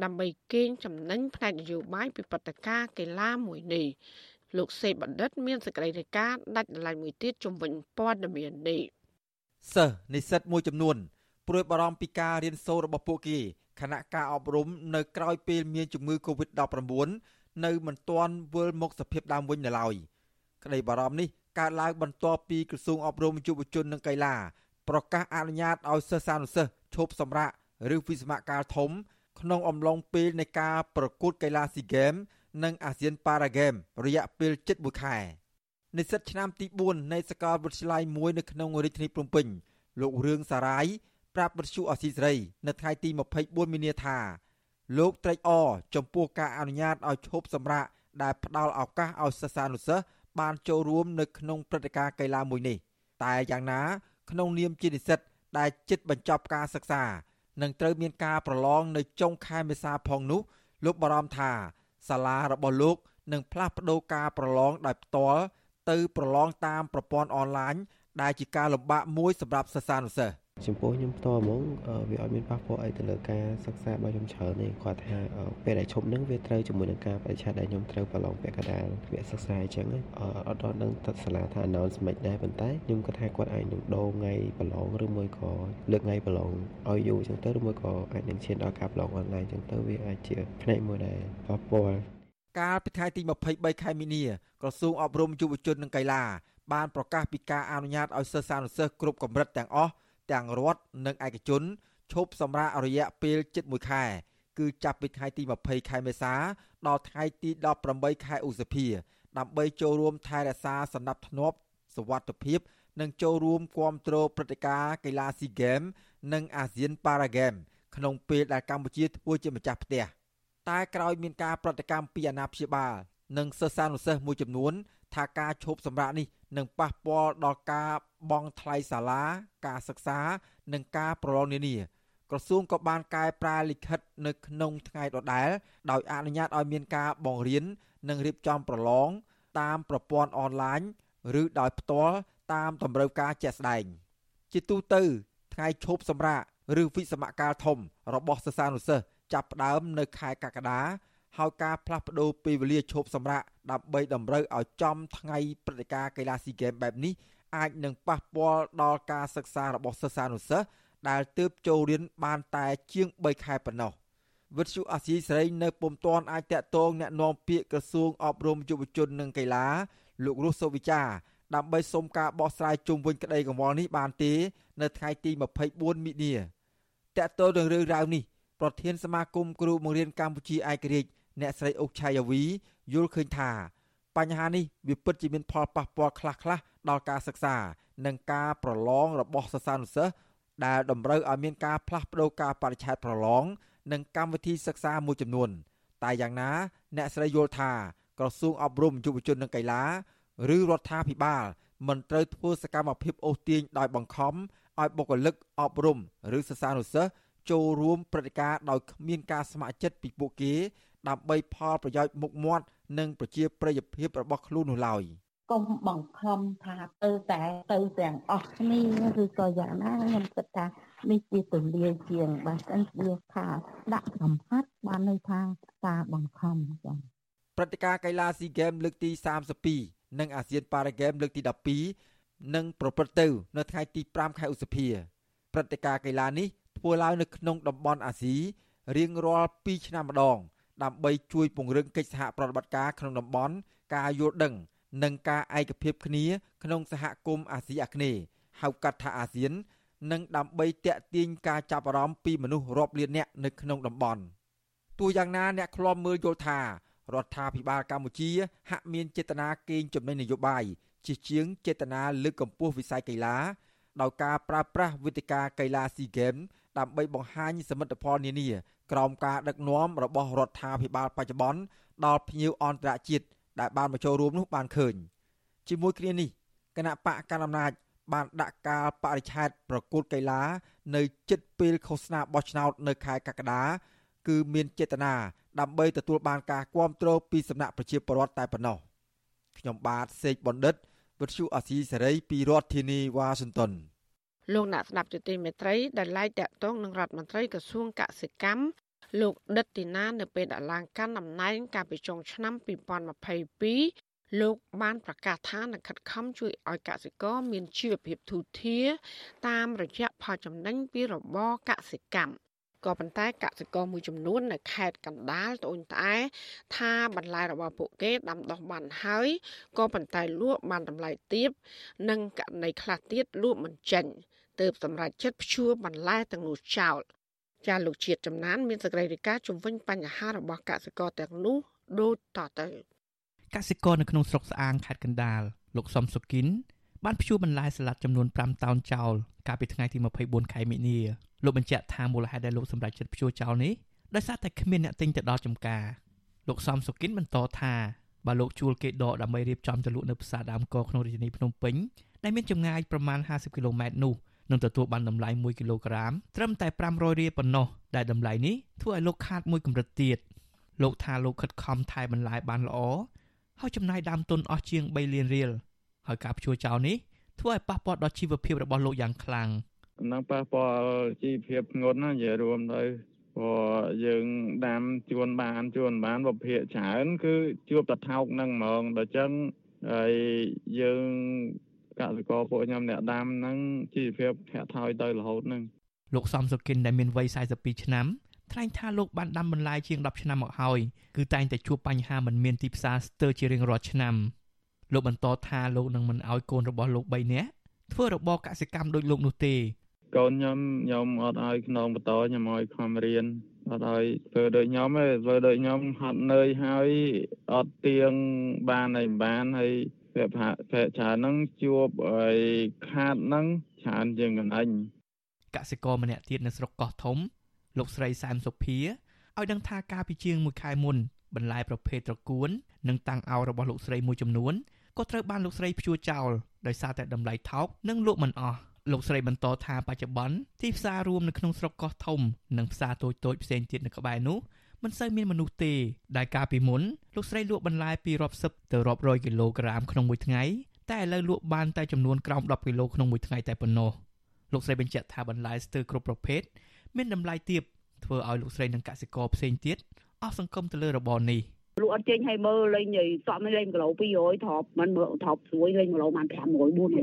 ដើម្បីកេងចំណេញផ្នែកនយោបាយពីព្រឹត្តិការណ៍កីឡាមួយនេះ លោកសេបណ្ឌិត មានសេចក្តីរាយការណ៍ដាច់ដライមួយទៀតជំវិញព័ត៌មាននេះសិស្សនិស្សិតមួយចំនួនព្រួយបារម្ភពីការរៀនសូត្ររបស់ពួកគេខណៈការអប់រំនៅក្រៅពេលមានជំងឺ Covid-19 នៅមិនទាន់វិលមកសភាពដើមវិញនៅឡើយក្តីបារម្ភនេះកើតឡើងបន្ទាប់ពីក្រសួងអប់រំយុវជននិងកីឡាប្រកាសអនុញ្ញាតឲ្យសិស្សានុសិស្សឈប់សម្រាកឬវិស្សមកាលធំ ក្នុងអំឡុងពេលនៃការប្រកួតកីឡាស៊ីហ្គេម និងអាស៊ានប៉ារ៉ាហ្គេមរយៈពេលជិត1ខែនិស្សិតឆ្នាំទី4នៃសាកលវិទ្យាល័យមួយនៅក្នុងរាជធានីភ្នំពេញលោករឿងសារាយប្រាប់វិទ្យុអស៊ីសេរីនៅថ្ងៃទី24មីនាថាលោកត្រេកអរចំពោះការអនុញ្ញាតឲ្យឈប់សម្រាកដែលផ្ដល់ឱកាសឲ្យសិស្សានុសិស្សបានចូលរួមនៅក្នុងព្រឹត្តិការណ៍កីឡាមួយនេះតែយ៉ាងណា ក្នុងនាមជានិស្សិតដែលជិតបញ្ចប់ការសិក្សានឹងត្រូវមានការប្រឡងនៅចុងខែមេសាផងនោះលោកបារម្ភថា សាលារបស់លោកនឹងផ្លាស់ប្តូរការប្រឡងដោយផ្ទាល់ទៅប្រឡងតាមប្រព័ន្ធអនឡាញដែលជាការលំបាកមួយសម្រាប់សិស្សានុសិស្ស ចំពោះខ្ញុំផ្ទាល់ហ្មងវាអត់មានប៉ះពាល់អីទៅលើការសិក្សារបស់ខ្ញុំច្រើនទេគាត់ថាពេលដែលឈប់នឹងវាត្រូវជាមួយនឹងការបរិច្ឆេទដែលខ្ញុំត្រូវប្រឡងពាក់កណ្ដាលវគ្គសិក្សាអញ្ចឹងអត់ដល់នឹងទៅសាលាថា announce មិនដែរប៉ុន្តែខ្ញុំគាត់ថាគាត់អាចនឹងដូរថ្ងៃប្រឡងឬមួយក៏លើកថ្ងៃប្រឡងឲ្យយូរអញ្ចឹងទៅឬមួយក៏អាចនឹងឈានដល់ការប្រឡងអនឡាញអញ្ចឹងទៅវាអាចជាផ្នែកមួយដែលប៉ះពាល់កាលពីថ្ងៃទី23ខែមីនាក្រសួងអប់រំយុវជននិងកីឡាបានប្រកាសពីការអនុញ្ញាតឲ្យសិស្សានុសិស្សគ្រប់កម្រិតទាំងអស់ ទាំងរដ្ឋនិងឯកជនឈប់សម្រាករយៈពេលជិត1ខែគឺចាប់ពីថ្ងៃទី20ខែមេសាដល់ថ្ងៃទី18ខែឧសភាដើម្បីចូលរួមថែរក្សាសណ្ដាប់ធ្នាប់សวัสดิភាព និងចូលរួមគាំទ្រព្រឹត្តិការណ៍កីឡាស៊ីហ្គេមនិងអាស៊ានប៉ារ៉ាហ្គេមក្នុងពេលដែលកម្ពុជាធ្វើជាម្ចាស់ផ្ទះតែក្រោយមានការប្រតិកម្មពីអាណាព្យាបាលនិងសិស្សានុសិស្សមួយចំនួន ថាការឈប់សម្រាកនេះនឹងប៉ះពាល់ដល់ការបង់ថ្លៃសាលា ការសិក្សា និងការប្រឡងនានាក្រសួងក៏បានកែប្រែលិខិតនៅក្នុងថ្ងៃដដែលដោយអនុញ្ញាតឲ្យមានការបង្រៀននិងរៀបចំប្រឡងតាមប្រព័ន្ធអនឡាញឬដោយផ្ទាល់តាមតម្រូវការជាក់ស្ដែងជាទូទៅ ថ្ងៃឈប់សម្រាកឬវិសមកាលធំរបស់សិស្សានុសិស្សចាប់ផ្ដើមនៅខែកក្កដា ហើយការផ្លាស់ប្ដូរពេលវេលាឈប់សម្រាកដើម្បីតម្រូវឲ្យចំថ្ងៃព្រឹត្តិការណ៍កីឡាស៊ីហ្គេមបែបនេះអាចនឹងប៉ះពាល់ដល់ការសិក្សារបស់សិស្សានុសិស្សដែលទើបចូលរៀនបានតែជាង3ខែប៉ុណ្ណោះវិទ្យុអាស៊ីសេរីនៅពុំទាន់អាចតាក់ទងแนะនាំពាក្យក្រសួងអប់រំយុវជននិងកីឡាលោករស់សុវិចាដើម្បីសុំការបោះស្រាយជុំវិញក្តីកង្វល់នេះបានទេនៅថ្ងៃទី24មិនិនាតាក់ទងនឹងរឿងរ៉ាវនេះប្រធានសមាគមគ្រូបង្រៀនកម្ពុជាឯករាជ្យ អ្នកស្រីអុកឆាយាវីយល់ឃើញថាបញ្ហានេះវាពិតជាមានផលប៉ះពាល់ខ្លះៗដល់ការសិក្សា និងការប្រឡងរបស់សិស្សានុសិស្សដែលតម្រូវឲ្យមានការផ្លាស់ប្តូរការបរិច្ឆេទប្រឡង និងកម្មវិធីសិក្សាមួយចំនួន តែយ៉ាងណា អ្នកស្រីយល់ថាក្រសួងអប់រំយុវជននិងកីឡាឬរដ្ឋាភិបាលមិនត្រូវធ្វើសកម្មភាពអូសទាញដោយបង្ខំឲ្យបុគ្គលិកអប់រំឬសិស្សានុសិស្សចូលរួមព្រឹត្តិការណ៍ដោយគ្មានការស្ម័គ្រចិត្តពីពួកគេ ដើម្បីផលប្រយោជន៍មុខមាត់និងប្រជាប្រិយភាពរបស់ខ្លួននោះឡើយកុំបង្ខំថាទៅតែទៅទាំងអស់គ្នាឬក៏យ៉ាងណាខ្ញុំគិតថានេះជាទលាយជាងបើមិនវាថាដាក់កំហិតបានន័យថាការបង្ខំចឹងព្រឹត្តិការណ៍កីឡាស៊ីហ្គេមលើកទី32និងអាស៊ានប៉ារ៉ាហ្គេមលើកទី12នឹងប្រព្រឹត្តទៅនៅថ្ងៃទី5ខែឧសភាព្រឹត្តិការណ៍កីឡានេះធ្វើឡើងនៅក្នុងតំបន់អាស៊ីរៀងរាល់2ឆ្នាំម្ដង ដើម្បីជួយពង្រឹងកិច្ចសហប្រតិបត្តិការក្នុងតំបន់ការយល់ដឹងនិងការឯកភាពគ្នាក្នុងសហគមន៍អាស៊ីអាគ្នេយ៍ហៅកាត់ថាអាស៊ាន និងដើម្បីតេទៀងការចាប់អារម្មណ៍ពីមនុស្សរាប់លាននាក់នៅក្នុងតំបន់ទោះយ៉ាងណាអ្នកឃ្លាំមើលយល់ថារដ្ឋាភិបាលកម្ពុជា ហាក់មានចេតនាកេងចំណេញនយោបាយជាជាងចេតនាលើកកម្ពស់វិស័យកីឡាដោយការប្រើប្រាស់វិធីការកីឡាស៊ីហ្គេមដើម្បីបង្ហាញសមិទ្ធផលនានាក្រោមការដឹកនាំរបស់រដ្ឋាភិបាលបច្ចុប្បន្នដល់ភ្ញៀវអន្តរជាតិដែលបានមកចូលរួមនោះបានឃើញជាមួយគ្នានេះគណៈបកកណ្ដាលអំណាចបានដាក់ការបរិច្ឆេទប្រកួតកីឡា នៅជិតពេលឃោសនាបោះឆ្នោតនៅខែកក្កដាគឺមានចេតនាដើម្បីទទួលបានការគ្រប់គ្រងពីសំណាក់ប្រជាពលរដ្ឋតែប៉ុណ្ណោះខ្ញុំបាទសេកបណ្ឌិតវិទ្យុអាស៊ីសេរីពីរដ្ឋធានីវ៉ាស៊ីនតោន លោកអ្នកស្ដាប់ជាទីមេត្រីដែលឡាយតាក់ទងនឹងរដ្ឋមន្ត្រីក្រសួងកសិកម្មលោកដិតទីណានៅពេលដាក់ឡើងកាន់តំណែងកាលពីចុងឆ្នាំ2022លោកបានប្រកាសថានឹងខិតខំជួយឲ្យកសិករមានជីវភាពធូរធារតាមរយៈផលចំណេញពីរបរកសិកម្មក៏ប៉ុន្តែកសិករមួយចំនួននៅខេត្តកណ្ដាលត្អូញត្អែថាបន្លែរបស់ពួកគេដាំដុះបានហើយក៏ប៉ុន្តែលក់បានតម្លៃទាបនិងករណីខ្លះទៀតលក់មិនចេញ ទើបសម្រាប់ចិត្តព្យួរបន្លែទាំងនោះចោលចាលោកជាតិចំណានមានសេចក្តីរាយការណ៍ជំវិញបញ្ហារបស់កសិករទាំងនោះដូចតទៅកសិករនៅក្នុងស្រុកស្អាងខេត្តកណ្ដាលលោកសំសុគិនបានព្យួរបន្លែសាឡាត់ចំនួន5តោនចោលកាលពីថ្ងៃទី24ខែមិនិនាលោកបញ្ជាក់ថាមូលហេតុដែលលោកសម្រេចចិត្តព្យួរចោលនេះដោយសារតែគ្មានអ្នកទិញទៅដល់ចំការលោកសំសុគិនបន្តថាបើលោកជួលគេដកដើម្បីរៀបចំទៅលក់នៅផ្សារដើមកក្នុងរាជធានីភ្នំពេញដែលមានចម្ងាយប្រមាណ50គីឡូម៉ែត្រនោះ នឹងទទួលបានតម្លៃ1គីឡូក្រាមត្រឹមតែ500រៀលប៉ុណ្ណោះដែលតម្លៃនេះធ្វើឲ្យលោកខាតមួយកម្រិតទៀតលោកថាលោកខិតខំថែបន្លែបានល្អហើយចំណាយដើមទុនអស់ជាង3លានរៀលហើយការព្យួរចោលនេះធ្វើឲ្យប៉ះពាល់ដល់ជីវភាពរបស់លោកយ៉ាងខ្លាំងនឹងប៉ះពាល់ជីវភាពធ្ងន់ណានិយាយរួមទៅព្រោះយើងដាំជួនបានជួនបានវិភាគច្រើនគឺជួបតែថោកនឹងហ្មងដល់ចឹងហើយយើង កសិករពួកខ្ញុំអ្នកដាំហ្នឹងជីវភាពធាក់ថយទៅរហូតហ្នឹងលោកសំសុគិនដែលមានវ័យ42ឆ្នាំថ្លែងថាលោកបានដាំបន្លែជាង10ឆ្នាំមកហើយគឺតែងតែជួបបញ្ហាមិនមានទីផ្សារស្ទើរជារៀងរាល់ឆ្នាំលោកបន្តថាលោកនឹងមិនឲ្យកូនរបស់លោក3នាក់ធ្វើរបរកសិកម្មដូចលោកនោះទេកូនខ្ញុំខ្ញុំអត់ឲ្យខ្នងបន្តខ្ញុំឲ្យខំរៀនអត់ឲ្យធ្វើដូចខ្ញុំទេធ្វើដូចខ្ញុំហត់នឿយហើយអត់ទៀងបានហើយបានហើយ ពាក់ផាកពាក់ច្រើនហ្នឹងជួបឲ្យខាតហ្នឹងច្រើនជាងកណ្ដាញកសិករម្នាក់ទៀតនៅស្រុកកោះធំ លោកស្រីសែមសុភាឲ្យដឹងថាកាលពីជាង1ខែមុនបន្លែប្រភេទត្រកួននិងតាំងអោរបស់លោកស្រីមួយចំនួនក៏ត្រូវបានលោកស្រីព្យួរចោលដោយសារតែតម្លៃថោកនិងលក់មិនអស់លោកស្រីបន្តថាបច្ចុប្បន្នទីផ្សាររួមនៅក្នុងស្រុកកោះធំនិងផ្សារតូចតូចផ្សេងទៀតនៅក្បែរនោះ មិនសូវមានមនុស្សទេដែលកាលពីមុនលោកស្រីលក់បន្លែពីរាប់សិបទៅរាប់រយគីឡូក្រាមក្នុងមួយថ្ងៃតែឥឡូវលក់បានតែចំនួនក្រោម10គីឡូក្នុងមួយថ្ងៃតែប៉ុណ្ណោះលោកស្រីបញ្ជាក់ថាបន្លែស្ទើរគ្រប់ប្រភេទមានតម្លៃទាបធ្វើឲ្យលោកស្រីនិងកសិករផ្សេងទៀតអស់សង្ឃឹមទៅលើរបរនេះលក់អត់ចេញឲ្យមើលលេងនិយាយសំលេងគីឡូ200ថប់មិនមើលថប់ស្រួយលេងគីឡូបាន500 400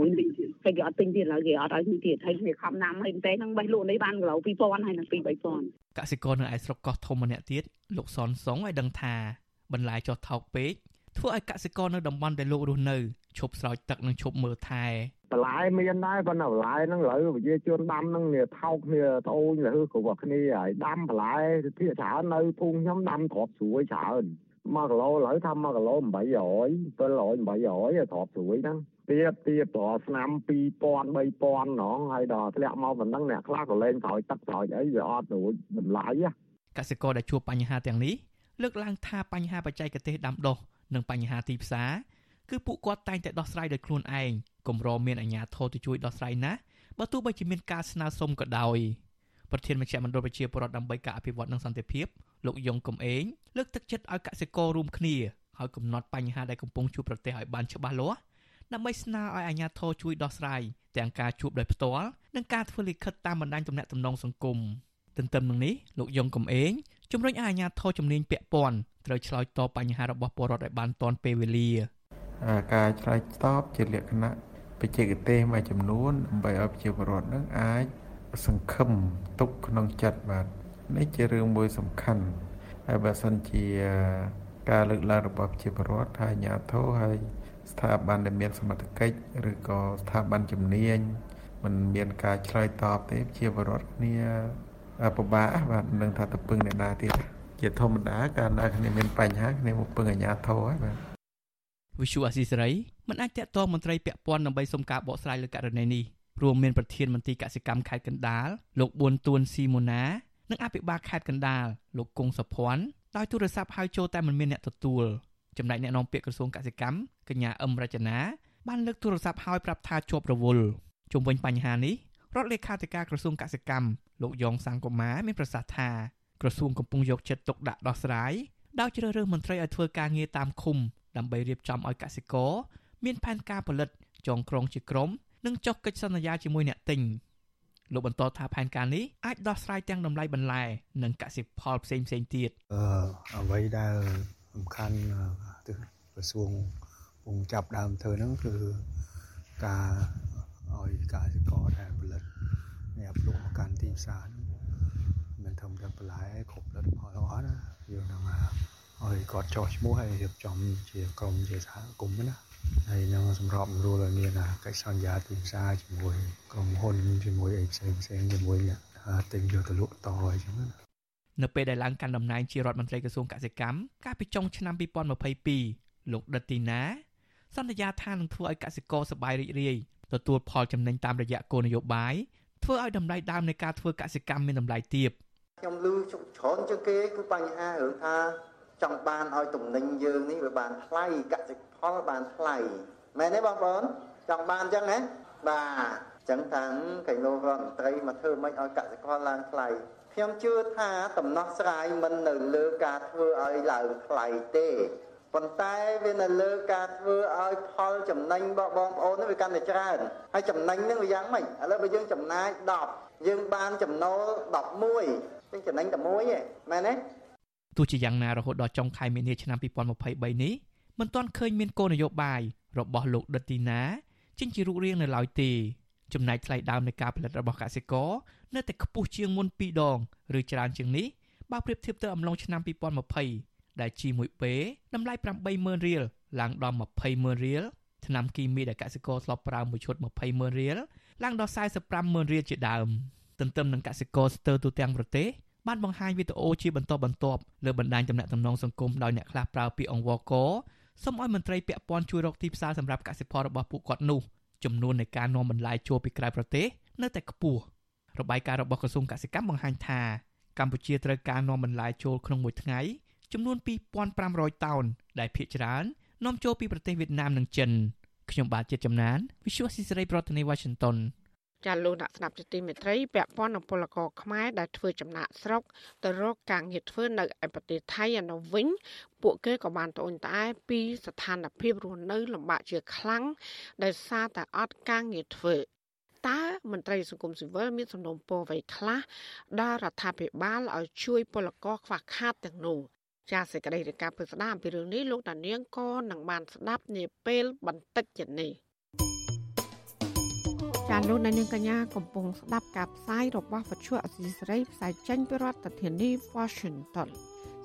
ហើយគេអត់ទិញទៀតឡើយគេអត់ឲ្យទៀតហើយគេខំណាំហើយតែហ្នឹងបេះលក់នេះបានគីឡូ2000ហើយនឹង2 3000 កសិករនៅឯស្រុកកោះធំម្នាក់ទៀតលោកសនសុងឲ្យដឹងថាបន្លែចុះថោកពេកធ្វើឲ្យកសិករនៅតំបន់ដែលលោករស់នៅឈប់ស្រោចទឹកនិងឈប់មើលថែបន្លែមានដែរប៉ុន្តែបន្លែហ្នឹងឥឡូវប្រជាជនដាំហ្នឹងវាថោកគ្នាត្អូញលឺគ្រប់គ្នាហើយដាំបន្លែភាគច្រើននៅភូមិខ្ញុំដាំគ្រាប់ស្រួយច្រើន1គីឡូឥឡូវថា1គីឡូ800 700 800ទ្របស្រួយហ្នឹង ទៀតទៀតតស្នាម2000 3000ហ្នងហើយដល់ធ្លាក់មកប៉ុណ្ណឹងអ្នកខ្លះក៏លេងស្រោចទឹកស្រោចអីវាអត់រួចតម្លៃកសិករដែលជួបបញ្ហាទាំងនេះលើកឡើងថាបញ្ហាបច្ចេកទេសដាំដុះនិងបញ្ហាទីផ្សារគឺពួកគាត់តែងតែដោះស្រាយដោយខ្លួនឯងគម្រមានអាជ្ញាធរទៅជួយដោះស្រាយណាបើទោះបីជាមានការស្នើសុំក៏ដោយប្រធានមជ្ឈមណ្ឌលប្រជាពលរដ្ឋដើម្បីការអភិវឌ្ឍនិងសន្តិភាពលោកយងកំឯងលើកទឹកចិត្តឲ្យកសិកររួមគ្នាហើយកំណត់បញ្ហាដែលកំពុងជួបប្រទះឲ្យបានច្បាស់លាស់ ដើម្បីស្នើឲ្យអាជ្ញាធរជួយដោះស្រាយទាំងការជួបដោយផ្ទាល់និងការធ្វើលិខិតតាមបណ្ដាញទំនាក់ទំនងសង្គមទន្ទឹមនឹងនេះលោកយងកំឯងជំរុញឲ្យអាជ្ញាធរជំនាញពាក់ព័ន្ធត្រូវឆ្លើយតបបញ្ហារបស់ពលរដ្ឋឲ្យបានទាន់ពេលវេលាការឆ្លើយតបជាលក្ខណៈបច្ចេកទេសមួយចំនួនដើម្បីឲ្យប្រជាពលរដ្ឋនឹងអាចសង្ឃឹមទុកក្នុងចិត្តបាទនេះជារឿងមួយសំខាន់ហើយបើសិនជាការលើកឡើងរបស់ប្រជាពលរដ្ឋហើយអាជ្ញាធរហើយ ស្ថាប័នដែលមានសមត្ថកិច្ចឬក៏ស្ថាប័នជំនាញมันមានការឆ្លើយតបទេជាបរដ្ឋគ្នាពិបាកបាទនឹងថាទៅពឹងអ្នកណាទៀតជាធម្មតាកាលណាគ្នាមានបញ្ហាគ្នាមកពឹងអាជ្ញាធរហើយបាទវិសុអាស៊ីសេរីមិនអាចតាក់ទងមន្ត្រីពាក់ព័ន្ធដើម្បីសុំការបកស្រាយលើករណីនេះរួមមានប្រធានមន្ត្រីកសិកម្មខេត្តកណ្ដាលលោកប៊ុនទួនស៊ីម៉ូណានិងអភិបាលខេត្តកណ្ដាលលោកគង់សុភ័ណ្ឌដោយទូរស័ព្ទហៅចូលតែមិនមានអ្នកទទួលចំណែកអ្នកនាំពាក្យក្រសួងកសិកម្ម កញ្ញាអឹមរចនាបានលើកទូរស័ព្ទហើយប្រាប់ថាជាប់រវល់ជុំវិញបញ្ហានេះរដ្ឋលេខាធិការក្រសួងកសិកម្មលោកយ៉ងសង្គមាមានប្រសាសន៍ថាក្រសួងកំពុងយកចិត្តទុកដាក់ដោះស្រាយដោយជ្រើសរើសមន្ត្រីឲ្យធ្វើការងារតាមឃុំដើម្បីរៀបចំឲ្យកសិករមានផែនការផលិតចងក្រងជាក្រុមនិងចុះកិច្ចសន្យាជាមួយអ្នកទិញលោកបន្តថាផែនការនេះអាចដោះស្រាយទាំងតម្លៃបន្លែនិងកសិផលផ្សេងផ្សេងទៀតអឺអ្វីដែលសំខាន់ទៅក្រសួង ពងចាប់ដើមធ្វើហ្នឹងគឺការឲ្យកសិករដែលផលិតអ្នកលក់មកកាន់ទីផ្សារមិនធំតែបន្លែគ្រប់លទ្ធផលអស់ណាយើងនឹងឲ្យគាត់ចោះឈ្មោះហើយរៀបចំជាក្រុមជាសហគមន៍ណាហើយនឹងសម្របសម្រួលឲ្យមានកិច្ចសន្យាទីផ្សារជាមួយក្រុមហ៊ុនជាមួយអីផ្សេងផ្សេងជាមួយអ្នកទិញយកទៅលក់តអញ្ចឹងណានៅពេលដែលឡើងកាន់តំណែងជារដ្ឋមន្ត្រីក្រសួងកសិកម្មកាលពីចុងឆ្នាំ2022លោកដិតទីណា សន្យាថានឹងធ្វើឲ្យកសិករសប្បាយរីករាយទទួលផលចំណេញតាមរយៈគោលនយោបាយធ្វើឲ្យតម្លៃដើមនៃការធ្វើកសិកម្មមានតម្លៃទាបខ្ញុំឮច្រើនជាងគេគឺបញ្ហារឿងថាចង់បានឲ្យទំនិញយើងនេះវាបានថ្លៃកសិផលបានថ្លៃមែនទេបងប្អូនចង់បានអញ្ចឹងណាបាទអញ្ចឹងថាកៃឡូរដ្ឋមន្ត្រីមកធ្វើមិនឲ្យកសិផលឡើងថ្លៃខ្ញុំជឿថាដំណោះស្រាយមិននៅលើការធ្វើឲ្យឡើងថ្លៃទេ ប៉ុន្តែវានៅលើការធ្វើឲ្យផលចំណេញរបស់បងប្អូននេះវាកាន់តែច្រើនហើយចំណេញនឹងវាយ៉ាងម៉េចឥឡូវបើយើងចំណាយ10យើងបានចំណូល11យើងចំណេញតែមួយឯងមែនទេទោះជាយ៉ាងណារហូតដល់ចុងខែមីនាឆ្នាំ2023នេះមិនទាន់ឃើញមានគោលនយោបាយរបស់លោកដិតទីណាចេញជារូបរាងនៅឡើយទេចំណែកថ្លៃដើមនៃការផលិតរបស់កសិករនៅតែខ្ពស់ជាងមុន2ដងឬច្រើនជាងនេះបើប្រៀបធៀបទៅអំឡុងឆ្នាំ2020 ដែលជីមួយពេតម្លៃ80000រៀលឡើងដល់200,000រៀលថ្នាំគីមីដែលកសិករធ្លាប់ប្រើមួយឈុត200,000រៀលឡើងដល់450,000រៀលជាដើមទន្ទឹមនឹងកសិករស្ទើរទូទាំងប្រទេសបានបង្ហាញវីដេអូជាបន្តបន្ទាប់លើបណ្ដាញទំនាក់ទំនងសង្គមដោយអ្នកខ្លះប្រើពាក្យអង្វរកសូមឲ្យមន្ត្រីពាក់ព័ន្ធជួយរកទីផ្សារសម្រាប់កសិផលរបស់ពួកគាត់នោះចំនួននៃការនាំបន្លែចូលពីក្រៅប្រទេសនៅតែខ្ពស់របាយការណ៍របស់ក្រសួងកសិកម្មបង្ហាញថាកម្ពុជាត្រូវការនាំបន្លែចូលក្នុងមួយថ្ងៃ ចំនួន2500តោនដែលភាគច្រើននាំចូលពីប្រទេសវៀតណាមនិងចិនខ្ញុំបាទជាតិចំណាន Visual Society ប្រធានាទី Washington ចាលោកអ្នកស្ដាប់ជាទីមេត្រីពាក់ព័ន្ធនឹងពលករខ្មែរដែលធ្វើចំណាក់ស្រុកទៅរកការងារធ្វើនៅឯប្រទេសថៃឯនោះវិញពួកគេក៏បានត្អូញត្អែពីស្ថានភាពរស់នៅលំបាកជាខ្លាំងដោយសារតែអត់ការងារធ្វើតើមន្ត្រីសង្គមស៊ីវិលមានសំណុំពរអ្វីខ្លះដល់រដ្ឋាភិបាលឲ្យជួយពលករខ្វះខាតទាំងនោះ ចាសសេចក្តីរាយការណ៍ពិស្ដារអំពីរឿងនេះលោកតានាងក៏នឹងបានស្ដាប់នាពេលបន្តិចទៀតនេះចាលោកនាងកញ្ញាកំពុងស្ដាប់ការផ្សាយរបស់វិទ្យុអសីសេរីផ្សាយចេញពីរដ្ឋធានី Washington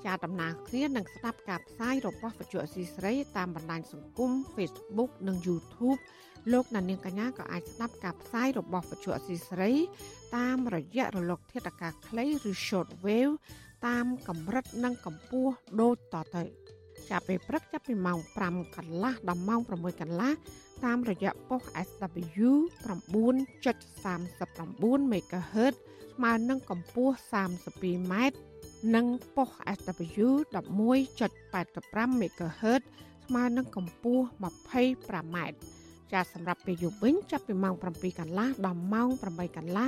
ចាដំណើរគ្នានឹងស្ដាប់ការផ្សាយរបស់វិទ្យុអសីសេរីតាមបណ្ដាញសង្គម Facebook និង YouTube លោកនាងកញ្ញាក៏អាចស្ដាប់ការផ្សាយរបស់វិទ្យុអសីសេរី តាមរយៈរលកធាតុអាកាសខ្លីឬ Short Wave តាមកម្រិតនិងកម្ពស់ដូចតទៅចាប់ពេលព្រឹកចាប់ពីម៉ោង5កន្លះដល់ម៉ោង6កន្លះតាមរយៈប៉ុស SW 9.39 MHz ស្មើនឹងកម្ពស់ 32m និងប៉ុស SW 11.85 MHz ស្មើនឹងកម្ពស់ 25m ចាសម្រាប់ពេលយប់វិញចាប់ពីម៉ោង7កន្លះដល់ម៉ោង8កន្លះ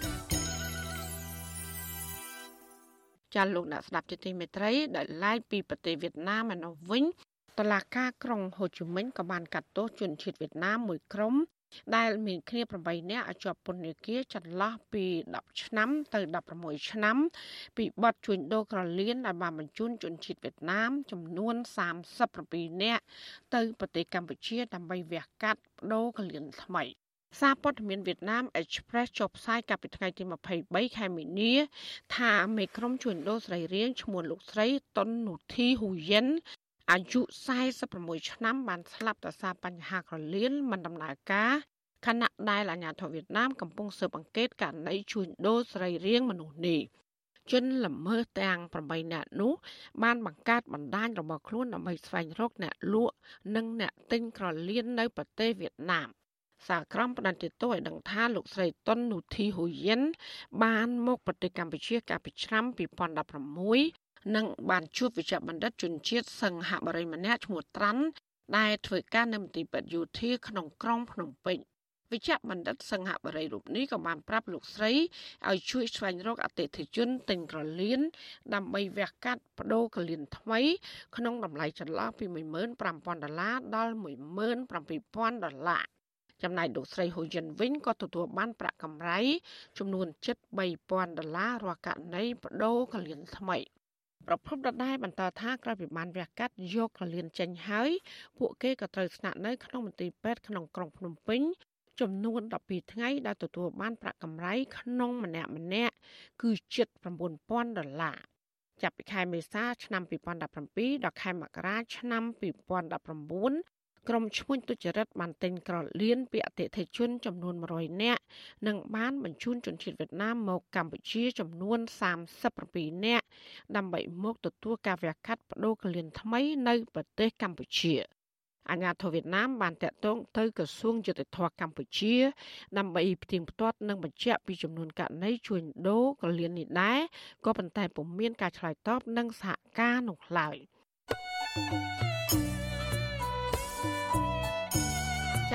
ចាលោកអ្នកស្ដាប់ជាទីមេត្រីដែលឡាយពីប្រទេសវៀតណាមឯនោះវិញតឡាការក្រុងហូជីមិញក៏បានកាត់ទោសជនជាតិវៀតណាមមួយក្រុមដែលមានគ្នា8នាក់ឲ្យជាប់ពន្ធនាគារចន្លោះពី10ឆ្នាំទៅ16ឆ្នាំ ពីបទជួញដូរក្រលៀនដែលបានបញ្ជូនជនជាតិវៀតណាម ចំនួន37នាក់ទៅប្រទេសកម្ពុជាដើម្បីវះកាត់បដូរក្រលៀនថ្មី សារព័ត៌មានវៀតណាម Express ចុះផ្សាយកាលពីថ្ងៃទី23ខែមីនា ថាមេក្រុមជួញដូរស្រីរៀងឈ្មោះលោកស្រីតុននូធីហ៊ូយិនអាយុ46ឆ្នាំបានស្លាប់ដោយសារបញ្ហាក្រលៀនមិនដំណើរការខណៈដែលអាជ្ញាធរវៀតណាមកំពុងស៊ើបអង្កេតករណីជួញដូរស្រីរៀងមនុស្សនេះជនល្មើសទាំង8នាក់នោះបានបង្កើតបណ្ដាញរបស់ខ្លួនដើម្បីស្វែងរកអ្នកលក់និងអ្នកទិញក្រលៀននៅប្រទេសវៀតណាម សាលក្រមផ្ដន្ទាទោសឲ្យដឹងថាលោកស្រីតុននូធីហ៊ូយិនបានមកប្រទេសកម្ពុជាកាលពីឆ្នាំ2016និងបានជួបវិជ្ជបណ្ឌិតជនជាតិសង្ហបរិយម្នាក់ឈ្មោះត្រាន់ដែលធ្វើការនៅមន្ទីរពេទ្យយោធាក្នុងក្រុងភ្នំពេញវិជ្ជបណ្ឌិតសង្ហបរិយរូបនេះក៏បានប្រាប់លោកស្រីឲ្យជួយស្វែងរកអតិថិជនទិញក្រលៀនដើម្បីវះកាត់បដូរក្រលៀនថ្មី ក្នុងតម្លៃចន្លោះពី15,000ដុល្លារដល់17,000ដុល្លារ ចំណែកលោកស្រីហ៊ូយិនវិញក៏ទទួលបានប្រាក់កម្រៃចំនួនជិត3000ដុល្លាររាល់ករណីបដូរកលៀនថ្មីប្រពន្ធដដែលបន្តថាក្រោយពីបានវះកាត់យកកលៀនចេញហើយពួកគេក៏ត្រូវស្នាក់នៅក្នុងមន្ទីរពេទ្យក្នុងក្រុងភ្នំពេញចំនួន12ថ្ងៃដែលទទួលបានប្រាក់កម្រៃក្នុងម្នាក់ម្នាក់គឺជិត9000ដុល្លារចាប់ពីខែមេសាឆ្នាំ2017ដល់ខែមករាឆ្នាំ2019 ក្រុមឈ្មួញទុច្ចរិតបានទិញក្រលៀនពីអតិថិជនចំនួន100នាក់និងបានបញ្ជូនជនជាតិវៀតណាមមកកម្ពុជាចំនួន37នាក់ដើម្បីមកទទួលការវះកាត់បដូរកលៀនថ្មីនៅប្រទេសកម្ពុជាអាញាធិវៀតណាមបានតាក់ទងទៅក្រសួងយុតិធធកម្ពុជា ដើម្បីផ្ទៀងផ្ទាត់និងបញ្ជាក់ពីចំនួនករណីជួញដូរកលៀននេះដែរក៏ប៉ុន្តែពុំមានការឆ្លើយតបនិងសហការនោះឡើយចា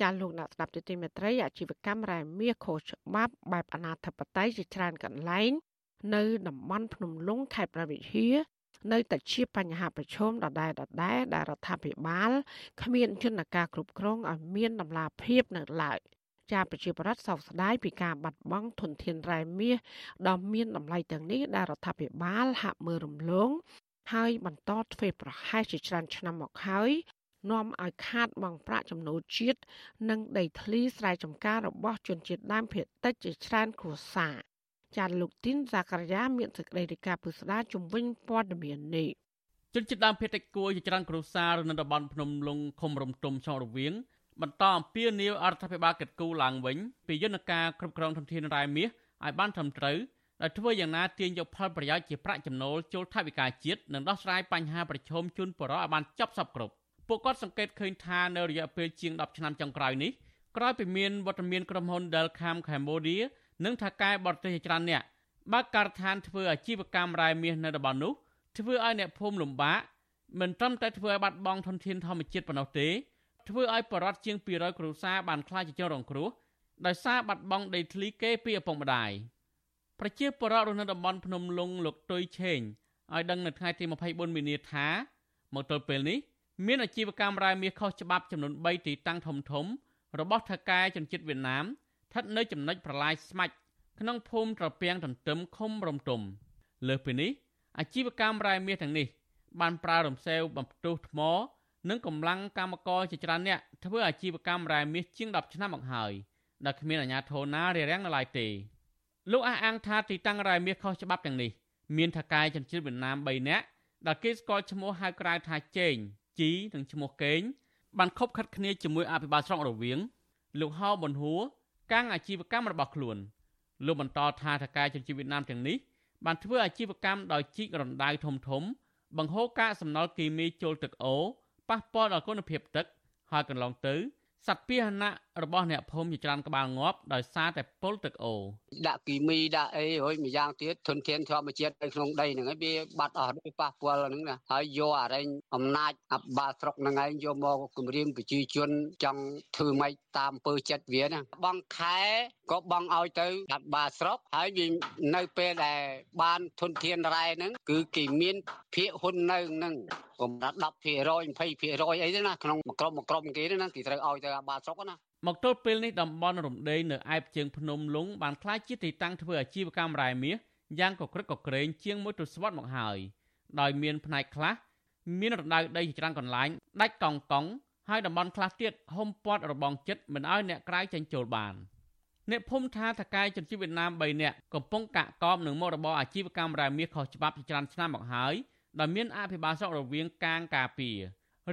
ចាលោកអ្នកស្ដាប់ទទីមេត្រីអាជីវកម្មរ៉ែមាសខុសច្បាប់បែបអនាធិបតេយ្យជាច្រើនកន្លែង នៅតំបន់ភ្នំលុងខេត្តប្រវត្តិហានៅតែជាបញ្ហាប្រឈមដដែលដដែលដែលរដ្ឋាភិបាលគ្មានយន្តការគ្រប់គ្រងឲ្យមានដំណាភាពនៅឡើយចាប្រជាប្រដ្ឋសោកស្ដាយពីការបាត់បង់ធនធានរ៉ែមាសដ៏មានតម្លៃទាំងនេះដែលរដ្ឋាភិបាលហាក់មើលរំលងហើយបន្តធ្វើប្រហែសជាច្រើនឆ្នាំមកហើយ នាំឲ្យខាតបង់ប្រាក់ចំណូលជាតិនិងដីធ្លីស្រែចម្ការរបស់ជនជាតិដើមភាគតិចជាច្រើនគ្រួសារចាត់លោកទីនសាករាយាមានសេចក្តីរាយការណ៍ពុស្ដាជំវិញព័ត៌មាននេះជនជាតិដើមភាគតិចគួរជាច្រើនគ្រួសារនៅតំបន់ភ្នំលុងឃុំរំទុំចោរវៀងបន្តអំពាវនាវអរដ្ឋាភិបាលកិត្តគូឡើងវិញពីយន្តការគ្រប់គ្រងធនធានរ៉ែមាសឲ្យបានត្រឹមត្រូវដោយធ្វើយ៉ាងណាទាញយកផលប្រយោជន៍ជាប្រាក់ចំណូលចូលថវិកាជាតិនិងដោះស្រាយបញ្ហាប្រឈមជូនបរិបទឲ្យបានចប់សពគ្រប់ ពួកគាត់សង្កេតឃើញថានៅរយៈពេលជាង10ឆ្នាំចុងក្រោយនេះក្រោយពីមានវត្តមានក្រុមហ៊ុន Delcam Cambodia និងថៅកែបរទេសជាច្រើនអ្នកបើកការដ្ឋានធ្វើអាជីវកម្មរ៉ែមាសនៅតំបន់នោះធ្វើឲ្យអ្នកភូមិលំបាកមិនត្រឹមតែធ្វើឲ្យបាត់បង់ធនធានធម្មជាតិប៉ុណ្ណោះទេធ្វើឲ្យបរិវត្តជាង200គ្រួសារបានខ្លាចជាជនរងគ្រោះដោយសារបាត់បង់ដីធ្លីគេពីឪពុកម្ដាយប្រជាពលរដ្ឋរស់នៅតំបន់ភ្នំលុងលោកទុយឆេងឲ្យដឹងនៅថ្ងៃទី24មីនាថាមកទល់ពេលនេះ មានអាជីវកម្មរ៉ែមាសខុសច្បាប់ចំនួន3ទីតាំងធំធំ របស់ថៅកែជនជាតិវៀតណាមស្ថិតនៅចំណុចប្រឡាយស្មាច់ក្នុងភូមិត្រពាំងទន្ទឹមឃុំរំទុំលើសពីនេះអាជីវកម្មរ៉ែមាសទាំងនេះ បានប្រើរំសេវបំផ្ទុះថ្ម និងកម្លាំងកម្មករជាច្រើនអ្នកធ្វើអាជីវកម្មរ៉ែមាសជាង10ឆ្នាំមកហើយដែលគ្មានអាជ្ញាធរណារារាំងនៅឡើយទេលោកអះអាងថាទីតាំងរ៉ែមាសខុសច្បាប់ទាំងនេះមានថៅកែជនជាតិវៀតណាម3នាក់ដែលគេស្គាល់ឈ្មោះហៅក្រៅថាជេង ជីនិងឈ្មោះកេងបានខົບខិតគ្នាជាមួយអភិបាលស្រុករវៀងលោកហៅប៊ុនហួរកាំងអាជីវកម្មរបស់ខ្លួនលោកបន្តថាថកែជនជាតិវៀតណាមទាំងនេះបានធ្វើអាជីវកម្មដោយជីករណ្ដៅធំធំ បង្ហូរកាកសំណល់គីមីចូលទឹកអូប៉ះពាល់ដល់គុណភាពទឹកហើយកន្លងទៅសត្វពាហនៈរបស់អ្នកភូមិជាច្រើនក្បាលងាប់ដោយសារតែពុលទឹកអូដាក់គីមីដាក់អីហើយម្យ៉ាងទៀតធនធានធម្មជាតិនៅក្នុងដីហ្នឹងឯងវាបាត់អស់ដោយប៉ះពាល់ហ្នឹងណាហើយយកអរែងអំណាចអបាលស្រុកហ្នឹងឯងយកមកគម្រាមប្រជាជនចង់ធ្វើម៉េចតាមអំពើចិត្តវាណាបងខែក៏បងឲ្យទៅអបាលស្រុកហើយវានៅពេលដែលបានធនធានរ៉ែហ្នឹងគឺគេមានភាគហ៊ុននៅហ្នឹងកម្រិត10% 20%អីទេណាក្នុងមួយក្រុមមួយក្រុមគេណាគេត្រូវឲ្យទៅអាបាលស្រុកណា មកទល់ពេលនេះតំបន់រំដេងនៅឯបជើងភ្នំលុងបានក្លាយជាទីតាំងធ្វើអាជីវកម្មរ៉ែមាសយ៉ាងកក្រឹកកក្រែងជាងមួយទសវត្សរ៍មកហើយដោយមានផ្នែកខ្លះមានរណ្ដៅដីជាច្រើនកន្លែងដាច់កង់កង់ហើយតំបន់ខ្លះទៀតហុំព័ទ្ធរបងចិត្តមិនឲ្យអ្នកក្រៅចេញចូលបានអ្នកភូមិថាថកែជនជាតិវៀតណាម3នាក់កំពុងកាក់កបនឹងមុខរបរអាជីវកម្មរ៉ែមាសខុសច្បាប់ជាច្រើនឆ្នាំមកហើយដែលមានអភិបាលស្រុករវាងកាងការពារ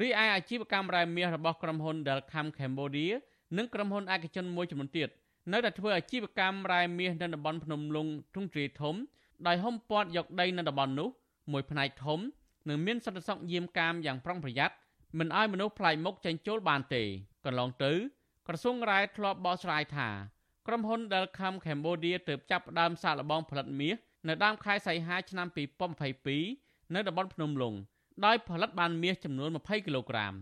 រីឯអាជីវកម្មរ៉ែមាសរបស់ក្រុមហ៊ុន Delcam Cambodia និងក្រុមហ៊ុនឯកជនមួយចំនួនទៀតនៅតែធ្វើអាជីវកម្មរ៉ែមាសនៅតំបន់ភ្នំលុងទ្រង់ទ្រាយធំដោយហុំព័ទ្ធយកដីនៅតំបន់នោះមួយផ្នែកធំនិងមានសន្តិសុខយាមកាមយ៉ាងប្រុងប្រយ័ត្នមិនឲ្យមនុស្សប្លែកមុខចេញចូលបានទេកន្លងទៅក្រសួងរ៉ែធ្លាប់បកស្រាយថាក្រុមហ៊ុន Delcam Cambodia ទើបចាប់ផ្ដើមសាកល្បងផលិតមាសនៅដើមខែសីហាឆ្នាំ2022នៅតំបន់ភ្នំលុងដោយផលិតបានមាសចំនួន20គីឡូក្រាម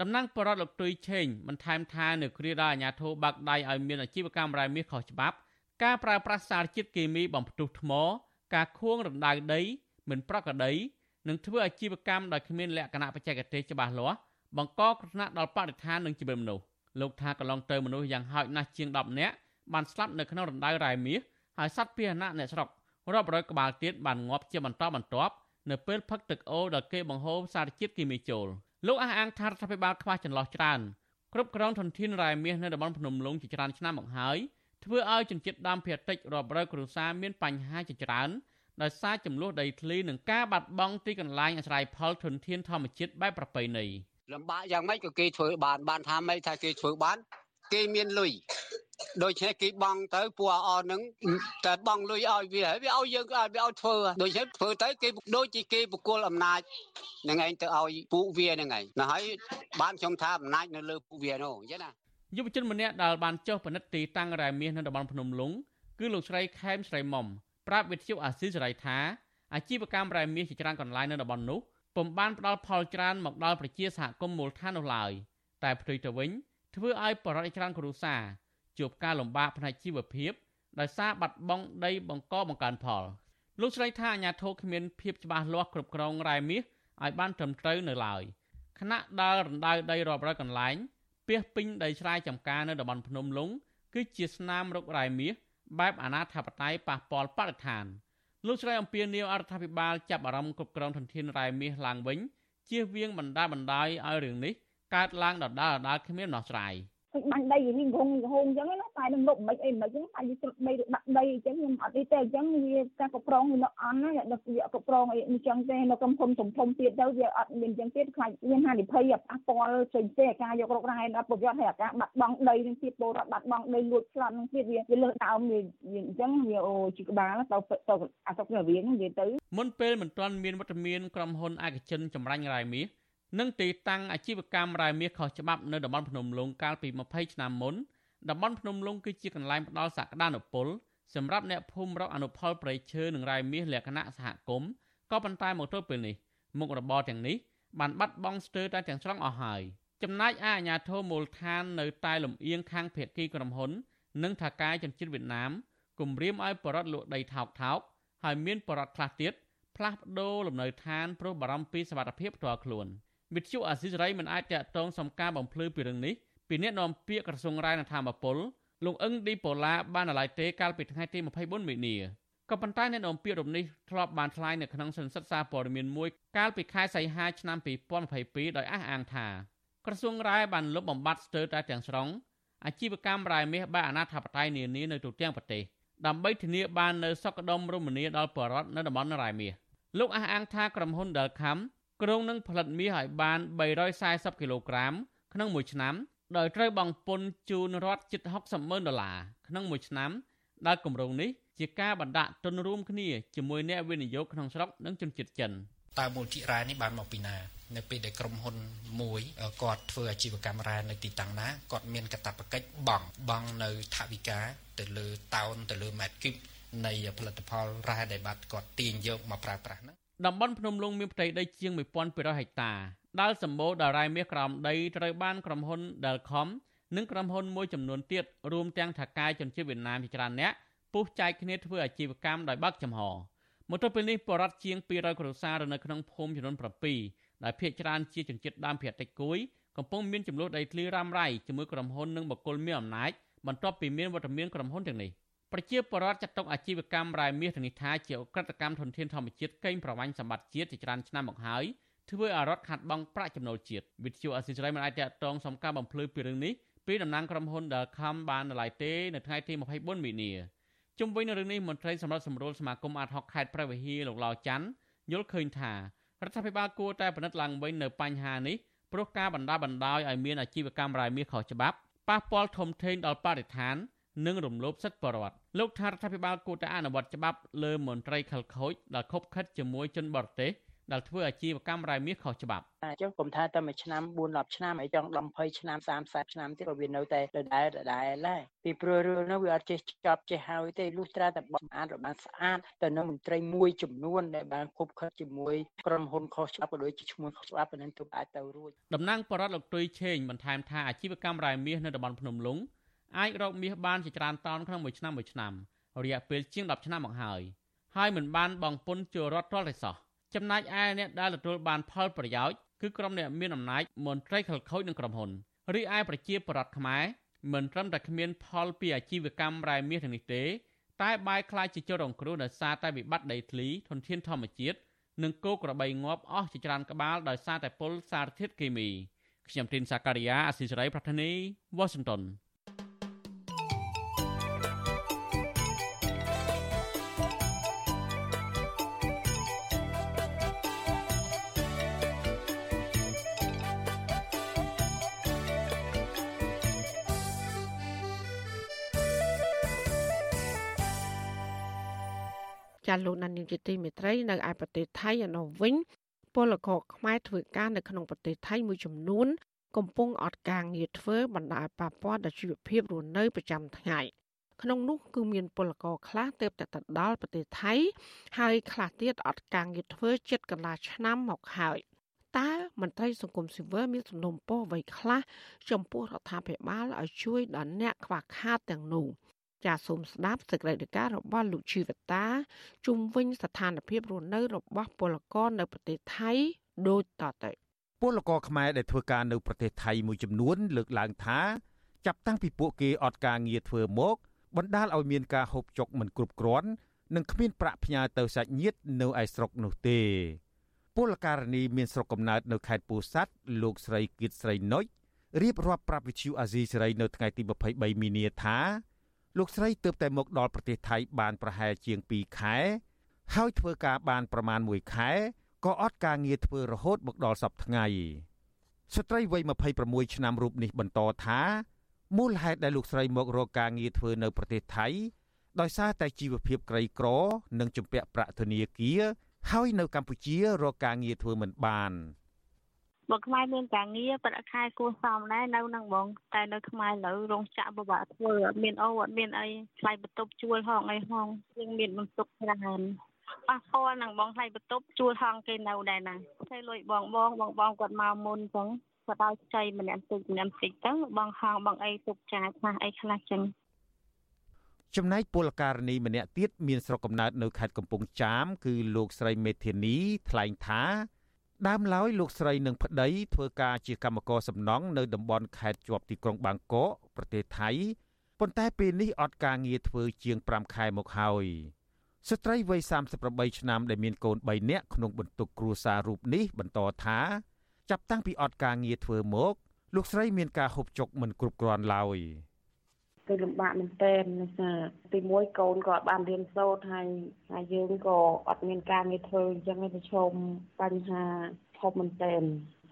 តំណាងបរដ្ឋលោកទុយឆេងបន្ថែមថានៅគ្រាដែលអាជ្ញាធរបាក់ដៃឲ្យមានអាជីវកម្មរ៉ែមាសខុសច្បាប់ ការប្រើប្រាស់សារជាតិគីមីបំផ្ទុះថ្ម ការខួងរណ្ដៅដី មិនប្រក្រតីនិងធ្វើអាជីវកម្មដោយគ្មានលក្ខណៈបច្ចេកទេសច្បាស់លាស់បង្កគ្រោះថ្នាក់ដល់បរិស្ថាននិងជីវិតមនុស្សលោកថាកន្លងទៅមនុស្សយ៉ាងហោចណាស់ជាង10នាក់បានស្លាប់នៅក្នុងរណ្ដៅរ៉ែមាសហើយសត្វពាហនៈអ្នកស្រុករាប់រយក្បាលទៀតបានងាប់ជាបន្តបន្ទាប់នៅពេលផឹកទឹកអូដែលគេបង្ហូរសារជាតិគីមីចូល លោកអះអាងថារដ្ឋាភិបាលខ្វះចន្លោះច្រើនគ្រប់គ្រងធនធានរ៉ែមាសនៅតំបន់ភ្នំលុងជាច្រើនឆ្នាំមកហើយធ្វើឲ្យជនជាតិដើមភាគតិចរាប់រយគ្រួសារមានបញ្ហាជាច្រើនដោយសារចំនួនដីធ្លីនិងការបាត់បង់ទីកន្លែងអាស្រ័យផលធនធានធម្មជាតិបែបប្រពៃណីលំបាកយ៉ាងម៉េចក៏គេធ្វើបានបានថាម៉េចថាគេធ្វើបាន គេមានលុយ ដូច្នេះគេបង់ទៅពួកអស់នឹងតែបង់លុយឲ្យវាវាឲ្យយើងវាឲ្យធ្វើដូច្នេះធ្វើទៅគេដូចជាគេបកគលអំណាចនឹងឯងទៅឲ្យពួកវានឹងឯងណាហើយបានខ្ញុំថាអំណាចនៅលើពួកវានោះអញ្ចឹងណាយុវជនម្នាក់ដែលបានចុះពិនិត្យទីតាំងរ៉ែមាសនៅតំបន់ភ្នំលុងគឺលោកស្រីខែមស្រីមុំប្រាប់វិទ្យុអាស៊ីសេរីថាអាជីវកម្មរ៉ែមាសជាច្រើនកន្លែងនៅតំបន់នោះពុំបានផ្ដល់ផលច្រើនមកដល់ប្រជាសហគមន៍មូលដ្ឋាននោះឡើយតែផ្ទុយទៅវិញធ្វើឲ្យបរិយាច្រើនគ្រួសារ ជួបការលំបាកផ្នែកជីវភាពដោយសារបាត់បង់ដីបង្កបង្កើនផលលោកស្រីថាអាញាធរគ្មានភាពច្បាស់លាស់គ្រប់គ្រងរ៉ែមាសឲ្យបានត្រឹមត្រូវនៅឡើយខណៈដើររណ្ដៅដីរាប់រយកន្លែងពាសពេញដីស្រែចម្ការនៅតំបន់ភ្នំលុងគឺជាស្នាមរករ៉ែមាសបែបអាណាធិបតេយ្យប៉ះពាល់បរិស្ថានលោកស្រីអំពីនីវអរដ្ឋាភិបាលចាប់អារម្មណ៍គ្រប់គ្រងធនធានរ៉ែមាសឡើងវិញជៀសវាងបណ្ដាបណ្ដោយឲ្យរឿងនេះកើតឡើងដដែលដដែលគ្មានដោះស្រាយ។ ពេញបាញ់ដីវិញហងហងអញ្ចឹងណាតែនឹងលុបមិនអីមិនអញ្ចឹងតែយើងស្រុតដីដាក់ដីអញ្ចឹងខ្ញុំអត់អីទេអញ្ចឹងវាការគ្រប់គ្រងវានៅអន់ណាដឹកវាគ្រប់គ្រងអីអញ្ចឹងទេនៅក្រុមហ៊ុនធំធំទៀតទៅវាអត់មានអញ្ចឹងទៀតខ្លាចមានហានិភ័យប៉ះពាល់ផ្សេងផ្សេងការយករករ៉ែអត់ប្រយោជន៍ហើយអាការបាត់បង់ដីនឹងទៀតពលរដ្ឋបាត់បង់ដីលួចឆ្លត់នឹងទៀតវាវាលើដើមវាអញ្ចឹងវាអូជាក្បាលទៅទៅអាសុកវារៀងវាទៅមុនពេលមិនទាន់មានវត្តមានក្រុមហ៊ុនឯកជនចម្រាញ់រ៉ែមាស និងទីតាំងអាជីវកម្មរ៉ែមាសខុសច្បាប់នៅតំបន់ភ្នំលុងកាលពី20ឆ្នាំមុនតំបន់ភ្នំលុងគឺជាកន្លែងផ្ដល់សក្តានុពលសម្រាប់អ្នកភូមិរកអនុផលប្រៃឈើនិងរ៉ែមាសលក្ខណៈសហគមន៍ក៏ប៉ុន្តែមកទល់ពេលនេះមុខរបរទាំងនេះបានបាត់បង់ស្ទើរតែទាំងស្រុងអស់ហើយចំណែកអាញាធរមូលដ្ឋាននៅតែលំអៀងខាងភៀកគីក្រុមហ៊ុន និងថាការចិញ្ចឹមវៀតណាមគម្រាមឲ្យបរតលក់ដីថោកថោកហើយមានបរតខ្លះទៀតផ្លាស់ប្ដូរលំនៅឋានព្រោះបារម្ភពីសុវត្ថិភាពផ្ទាល់ខ្លួន។ វិទ្យុអាស៊ីសេរីមិនអាចតាក់ទងសំការបំភ្លឺពីរឿងនេះពីអ្នកនាំពាក្យក្រសួងរាយនឹងធម្មពលលោកអឹងឌីប៉ូឡាបានអាឡ័យទេកាលពីថ្ងៃទី24មិនិនាក៏ប៉ុន្តែអ្នកនាំពាក្យរំនេះធ្លាប់បានថ្លែងនៅក្នុងសន្និសីទសារព័ត៌មានមួយកាលពីខែសីហាឆ្នាំ2022ដោយអះអាងថាក្រសួងរាយបានលុបបំបាត់ស្ទើរតែទាំងស្រុងអាជីវកម្មរ៉ែមាសបែបអនាធបត័យនានានៅទូទាំងប្រទេសដើម្បីធានាបាននៅសុខដុមរមនាដល់ប្រជាពលរដ្ឋនៅតំបន់រ៉ែមាសលោកអះអាងថាក្រុមហ៊ុន Delcam ក្រុងនឹងផលិតមាសឲ្យបាន340គីឡូក្រាមក្នុងមួយឆ្នាំដោយត្រូវបង់ពន្ធជូនរដ្ឋជិត60ម៉ឺនដុល្លារក្នុងមួយឆ្នាំដែលគម្រោងនេះជាការបណ្ដាក់ទុនរួមគ្នាជាមួយអ្នកវិនិយោគក្នុងស្រុកនិងជនជាតិចិនតើមូលធិរ៉ែនេះបានមកពីណានៅពេលដែលក្រុមហ៊ុនមួយគាត់ធ្វើអាជីវកម្មរ៉ែនៅទីតាំងណាគាត់មានកាតព្វកិច្ចបង់បង់នៅថវិកាទៅលើតោនទៅលើម៉ែត្រគីបនៃផលិតផលរ៉ែដែលបាត់គាត់ទាញយកមកប្រើប្រាស់ហ្នឹង តំបន់ភ្នំលុងមានផ្ទៃដីជាង1200ហិកតាដែលសម្បូរដោយរ៉ែមាសក្រោមដីត្រូវបានក្រុមហ៊ុន Delcom និងក្រុមហ៊ុនមួយចំនួនទៀតរួមទាំងថកែជនជាតិវៀតណាមជាច្រើនអ្នកពុះចែកគ្នាធ្វើអាជីវកម្មដោយបើកចំហមកទល់ពេលនេះបរដ្ឋជាង200គ្រួសារនៅក្នុងភូមិចំនួន7ដែលភាគច្រើនជាជនជាតិដើមភាគតិចគួយកំពុងមានចំនួនដីធ្លីរ៉ាំរ៉ៃជាមួយក្រុមហ៊ុននិងបកគលមានអំណាចបន្ទាប់ពីមានវត្តមានក្រុមហ៊ុនទាំងនេះ។ ប្រជាពលរដ្ឋចាត់ទុកអាជីវកម្មរ៉ែមាសទាំងនេះថាជាអក្រិតកម្មធនធានធម្មជាតិកេងប្រវ័ញ្ចសម្បត្តិជាតិជាច្រើនឆ្នាំមកហើយធ្វើឲ្យរដ្ឋខាត់បង់ប្រាក់ចំណូលជាតិវិទ្យុអសិរ័យមិនអាចតតងសំការបំភ្លឺពីរឿងនេះពីតំណាងក្រុមហ៊ុន Delcom បាននៅឡើយទេនៅថ្ងៃទី24មីនាជុំវិញនឹងរឿងនេះមន្ត្រីសម្រាប់សម្រួលសមាគមអាតហុកខេត្តព្រះវិហារលោកឡៅច័ន្ទយល់ឃើញថារដ្ឋាភិបាលគួរតែពិនិត្យឡើងវិញនៅបញ្ហានេះព្រោះការបណ្ដាបណ្ដោយឲ្យមានអាជីវកម្មរ៉ែមាសខុសច្បាប់ប៉ះពាល់ធំធេងដល់បរិស្ថាន និងរំលោភសិទ្ធិបរិវត្តលោកថារដ្ឋាភិបាលគួរតែអនុវត្តច្បាប់លើមន្ត្រីខិលខូចដែលខົບខិតជាមួយជនបរទេសដែលធ្វើអាជីវកម្មរ៉ែមាសខុសច្បាប់អញ្ចឹងខ្ញុំថាតែមួយឆ្នាំ4 10ឆ្នាំអីចឹង10 20ឆ្នាំ30ឆ្នាំទៀតក៏វានៅតែដដែលដដែលដែរពីព្រោះរឿងនោះវាអត់ចេះចប់ចេះហើយទេលុះត្រាតែបោះអានរបានស្អាតទៅនឹងមន្ត្រីមួយចំនួនដែលបានគប់ខិតជាមួយក្រុមហ៊ុនខុសច្បាប់ក៏ដូចជាឈ្មោះខុសច្បាប់នឹងទៅអាចទៅរួចតំណាងបរដ្ឋលោកទុយឆេងបន្ថែមថាអាជីវកម្មរ៉ែមាសនៅតំបន់ភ្នំលុង អាចរកមាសបានជាច្រើនតោនក្នុងមួយឆ្នាំមួយឆ្នាំរយៈពេលជាង10ឆ្នាំមកហើយហើយមិនបានបង់ពន្ធចូលរដ្ឋទាល់តែសោះចំណែកឯអ្នកដែលទទួលបានផលប្រយោជន៍គឺក្រុមអ្នកមានអំណាចមន្ត្រីខលខូចនិងក្រុមហ៊ុនរីឯប្រជាពលរដ្ឋខ្មែរមិនត្រឹមតែគ្មានផលពីអាជីវកម្មរ៉ែមាសទាំងនេះទេតែបែរខ្លាចជាជនរងគ្រោះដោយសារតែវិបត្តិដីធ្លីធនធានធម្មជាតិនិងគោក្របីងាប់អស់ជាច្រើនក្បាលដោយសារតែពុលសារធាតុគីមីខ្ញុំទីនសាការីយ៉ាអស៊ីសេរីប្រធានីវ៉ាស៊ីនតោន លោកណានីជាទីមេត្រីនៅឯប្រទេសថៃឯនោះវិញពលករខ្មែរធ្វើការនៅក្នុងប្រទេសថៃមួយចំនួន កំពុងអត់ការងារធ្វើបណ្ដាលប៉ះពាល់ដល់ជីវភាពរស់នៅប្រចាំថ្ងៃក្នុងនោះគឺមានពលករខ្លះទើបតែទៅដល់ប្រទេសថៃ ហើយខ្លះទៀតអត់ការងារធ្វើជិតកន្លះឆ្នាំមកហើយតើមន្ត្រីសង្គមស៊ីវិលមានសំណុំពរអ្វីខ្លះចំពោះរដ្ឋាភិបាលឲ្យជួយដល់អ្នកខ្វះខាតទាំងនោះ។ ចាសសូមស្ដាប់សេចក្តីរាយការណ៍របស់លោកជីវតាជុំវិញស្ថានភាពរស់នៅរបស់ពលករនៅប្រទេសថៃដូចតទៅពលករខ្មែរដែលធ្វើការនៅប្រទេសថៃមួយចំនួន លើកឡើងថាចាប់តាំងពីពួកគេអត់ការងារធ្វើមកបណ្ដាលឲ្យមានការហូបចុកមិនគ្រប់គ្រាន់និងគ្មានប្រាក់ផ្ញើទៅសាច់ញាតិនៅឯស្រុកនោះទេពលករនីមានស្រុកកំណើតនៅខេត្តពោធិ៍សាត់លោកស្រីគៀតស្រីណុចរៀបរាប់ប្រាប់វិទ្យុអាស៊ីសេរីនៅថ្ងៃទី23មីនាថា លោកស្រីទើបតែមកដល់ប្រទេសថៃបានប្រហែលជាង2ខែ ហើយធ្វើការបានប្រមាណ1ខែក៏អត់ការងារធ្វើរហូតមកដល់សប្តាហ៍ថ្ងៃស្ត្រីវ័យ26ឆ្នាំរូបនេះបន្តថាមូលហេតុដែលលោកស្រីមករកការងារធ្វើនៅប្រទេសថៃដោយសារតែជីវភាពក្រីក្រ និងជំពាក់ប្រាក់ធនាគារហើយនៅកម្ពុជារកការងារធ្វើមិនបាន។ បើខ្មែរមានការងារប្រាក់ខែគួរសមដែរនៅនឹងបងតែនៅខ្មែរឥឡូវរោងចក្រពិបាកធ្វើអត់មានអូអត់មានអីថ្លៃបន្ទប់ជួលហងអីហងយើងមានបន្ទុកច្រើនប៉ះពាល់នឹងបងថ្លៃបន្ទប់ជួលហងគេនៅដែរណាធ្វើលុយបងបងបងបងគាត់មកមុនអញ្ចឹងគាត់ឲ្យចៃម្នាក់តិចម្នាក់តិចទៅបងហងបងអីទុកចាយខ្លះអីខ្លះចឹងចំណែកពលករនីម្នាក់ទៀតមានស្រុកកំណើតនៅខេត្តកំពង់ចាមគឺលោកស្រីមេធានីថ្លែងថា ដើមឡើយលោកស្រីនិងប្តីធ្វើការជាកម្មករសំណង់នៅតំបន់ខេត្តជាប់ទីក្រុងបាងកកប្រទេសថៃប៉ុន្តែពេលនេះអត់ការងារធ្វើជាង5ខែមកហើយស្ត្រីវ័យ38ឆ្នាំដែលមានកូន3នាក់ក្នុងបន្ទុកគ្រួសាររូបនេះបន្តថាចាប់តាំងពីអត់ការងារធ្វើមក លោកស្រីមានការហូបចុកមិនគ្រប់គ្រាន់ឡើយ គឺលំបាកមែនទែនណាសាទីមួយកូនក៏បានរៀនសូត្រហើយហើយយើងក៏អត់មានការងារធ្វើអញ្ចឹងប្រឈមបញ្ហាធំមែនទែន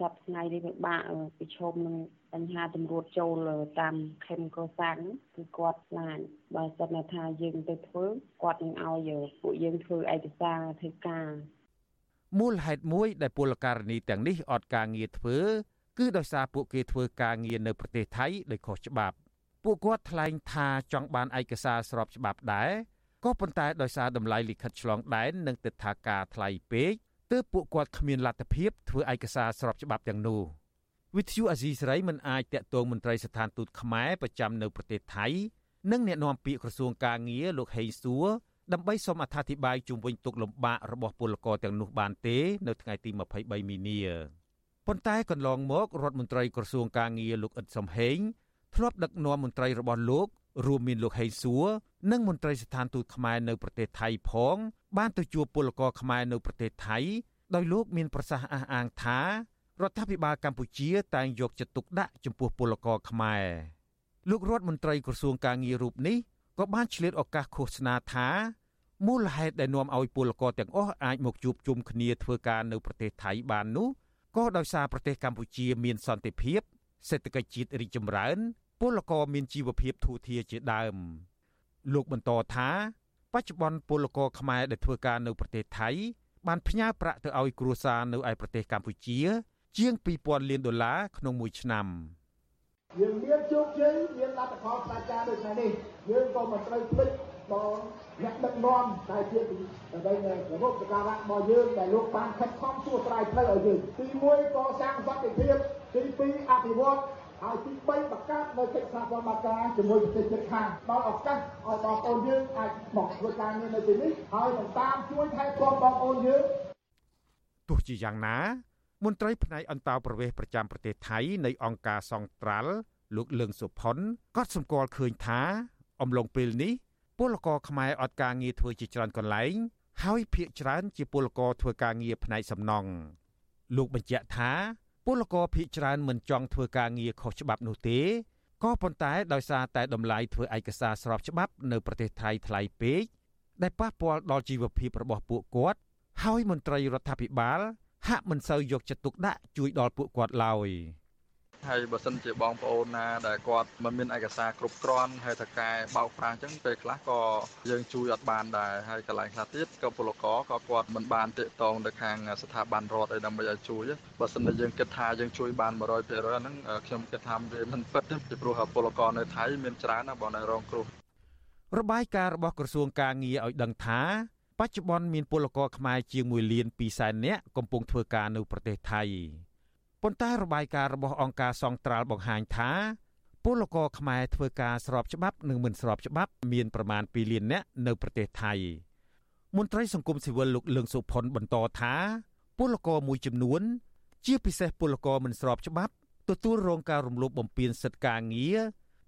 ចាប់ថ្ងៃនេះពិបាកប្រឈមនឹងបញ្ហាតម្រួតចូលតាមខេមកសាំងគឺគាត់ខ្លាចបើសិនថាយើងទៅធ្វើគាត់នឹងឲ្យពួកយើងធ្វើឯកសារធ្វើការមូលហេតុមួយដែលពលករនីទាំងនេះអត់ការងារធ្វើ គឺដោយសារពួកគេធ្វើការងារនៅប្រទេសថៃដោយខុសច្បាប់ ពួកគាត់ថ្លែងថាចង់បានឯកសារស្របច្បាប់ដែរក៏ប៉ុន្តែដោយសារតម្លៃលិខិតឆ្លងដែននិងទិដ្ឋាការថ្លៃពេកទើបពួកគាត់គ្មានលទ្ធភាពធ្វើឯកសារស្របច្បាប់ទាំងនោះវិទ្យុអាស៊ីសេរីមិនអាចតាក់ទងមន្ត្រីស្ថានទូតខ្មែរប្រចាំនៅប្រទេសថៃនិងអ្នកនាំពាក្យក្រសួងកាងារលោកហេងសួរដើម្បីសូមអត្ថាធិប្បាយជុំវិញទុកលំបាករបស់ពលករទាំងនោះបានទេនៅថ្ងៃទី23មីនាប៉ុន្តែកន្លងមករដ្ឋមន្ត្រីក្រសួងកាងារលោកអ៊ិតសំហេង ធ្លាប់ដឹកនាំមន្ត្រីរបស់លោករួមមានលោកហេងសួរនិងមន្ត្រីស្ថានទូតខ្មែរនៅប្រទេសថៃផង បានទៅជួបពលករខ្មែរនៅប្រទេសថៃដោយលោកមានប្រសាសន៍អះអាងថារដ្ឋាភិបាលកម្ពុជា តែងយកចិត្តទុកដាក់ចំពោះពលករខ្មែរលោករដ្ឋមន្ត្រីក្រសួងកាងាររូបនេះក៏បានឆ្លៀតឱកាសឃោសនាថាមូលហេតុដែលនាំឲ្យពលករទាំងអស់អាចមកជួបជុំគ្នាធ្វើការនៅប្រទេសថៃបាននោះក៏ដោយសារប្រទេសកម្ពុជាមានសន្តិភាព សេដ្ឋកិច្ចជាតិរីកចម្រើន ពលករមានជីវភាពធូរធារជាដើម លោកបន្តថាបច្ចុប្បន្នពលករខ្មែរដែលធ្វើការនៅប្រទេសថៃ បានផ្ញើប្រាក់ទៅឲ្យគ្រួសារនៅឯប្រទេសកម្ពុជា ជាង2000លានដុល្លារក្នុងមួយឆ្នាំយើងមានជោគជ័យមានលទ្ធផលផ្ដាច់ការដូចថ្ងៃនេះយើងក៏មិនត្រូវភ្លេចដល់អ្នកដឹកនាំដែលជាដើម្បីរបបសការៈរបស់យើងដែលលោកបានខិតខំសួរស្រាយផ្លូវឲ្យយើងទី1កសាងសន្តិភាព ទី2អភិវឌ្ឍហើយទី3បង្កើតនៅកិច្ចសហប្រតិបត្តិការជាមួយប្រទេសជិតខាងដល់ឱកាសឲ្យបងប្អូនយើងអាចមកធ្វើការងារនៅទីនេះហើយនឹងតាមជួយថែទាំបងប្អូនយើងទោះជាយ៉ាងណា មន្ត្រីផ្នែកអន្តរប្រវេសប្រចាំប្រទេសថៃនៃអង្គការសង្ត្រាល់លោកលឿងសុផុនក៏សម្គាល់ឃើញថា អំឡុងពេលនេះពលករខ្មែរអត់ការងារធ្វើជាច្រើនកន្លែង ហើយភ្នាក់ច្រើនជាពលករធ្វើការងារផ្នែកសំណង់លោកបញ្ជាក់ថា ពលករភ ieck ច្រើនមិនចង់ធ្វើការងារខុសច្បាប់នោះទេក៏ប៉ុន្តែដោយសារតែតម្លៃធ្វើឯកសារស្របច្បាប់នៅប្រទេសថៃថ្លៃពេកដែលប៉ះពាល់ដល់ជីវភាពរបស់ពួកគាត់ហើយមន្ត្រីរដ្ឋាភិបាលហាក់មិនសូវយកចិត្តទុកដាក់ជួយដល់ពួកគាត់ឡើយ។ ហើយបើសិនជាបងប្អូនណាដែលគាត់មិនមានឯកសារគ្រប់គ្រាន់ហើយតកែបោកប្រាស់អញ្ចឹងពេលខ្លះក៏យើងជួយអត់បានដែរហើយកន្លែងខ្លះទៀតក៏ពលករក៏គាត់មិនបានតាកតងទៅខាងស្ថាប័នរដ្ឋអីដើម្បីឲ្យជួយបើសិនជាយើងគិតថាយើងជួយបាន100%ហ្នឹងខ្ញុំគិតថាវាមិនពិតទេពីព្រោះពលករនៅថៃមានច្រើនណាស់បងនៅរងគ្រោះរបាយការណ៍របស់ក្រសួងការងារឲ្យដឹងថាបច្ចុប្បន្នមានពលករខ្មែរជាង1លាន2សែននាក់កំពុងធ្វើការនៅប្រទេសថៃ ប៉ុន្តែរបាយការណ៍របស់អង្គការសង្ត្រាល់បង្ហាញថាពលករខ្មែរធ្វើការស្របច្បាប់និងមិនស្របច្បាប់មានប្រមាណ2លាននាក់នៅប្រទេសថៃមន្ត្រីសង្គមស៊ីវិលលោកលឹងសុផុនបន្តថាពលករមួយចំនួន ជាពិសេសពលករមិនស្របច្បាប់ទទួលរងការរំលោភបំពានសិទ្ធិការងារ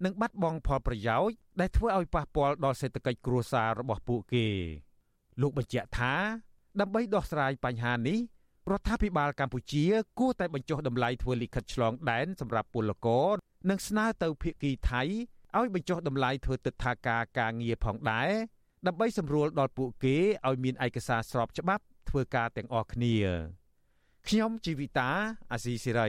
និងបាត់បង់ផលប្រយោជន៍ដែលធ្វើឲ្យប៉ះពាល់ដល់សេដ្ឋកិច្ចគ្រួសាររបស់ពួកគេ លោកបញ្ជាក់ថា ដើម្បីដោះស្រាយបញ្ហានេះ រដ្ឋាភិបាលកម្ពុជា គួរតែបញ្ចុះតម្លៃធ្វើលិខិតឆ្លងដែនសម្រាប់ពលករនិងស្នើទៅភាគីថៃឲ្យបញ្ចុះតម្លៃធ្វើទឹកថាការការងារផងដែរដើម្បីសម្រួលដល់ពួកគេឲ្យមានឯកសារស្របច្បាប់ធ្វើការទាំងអស់គ្នាខ្ញុំជីវិតាអាស៊ីសេរី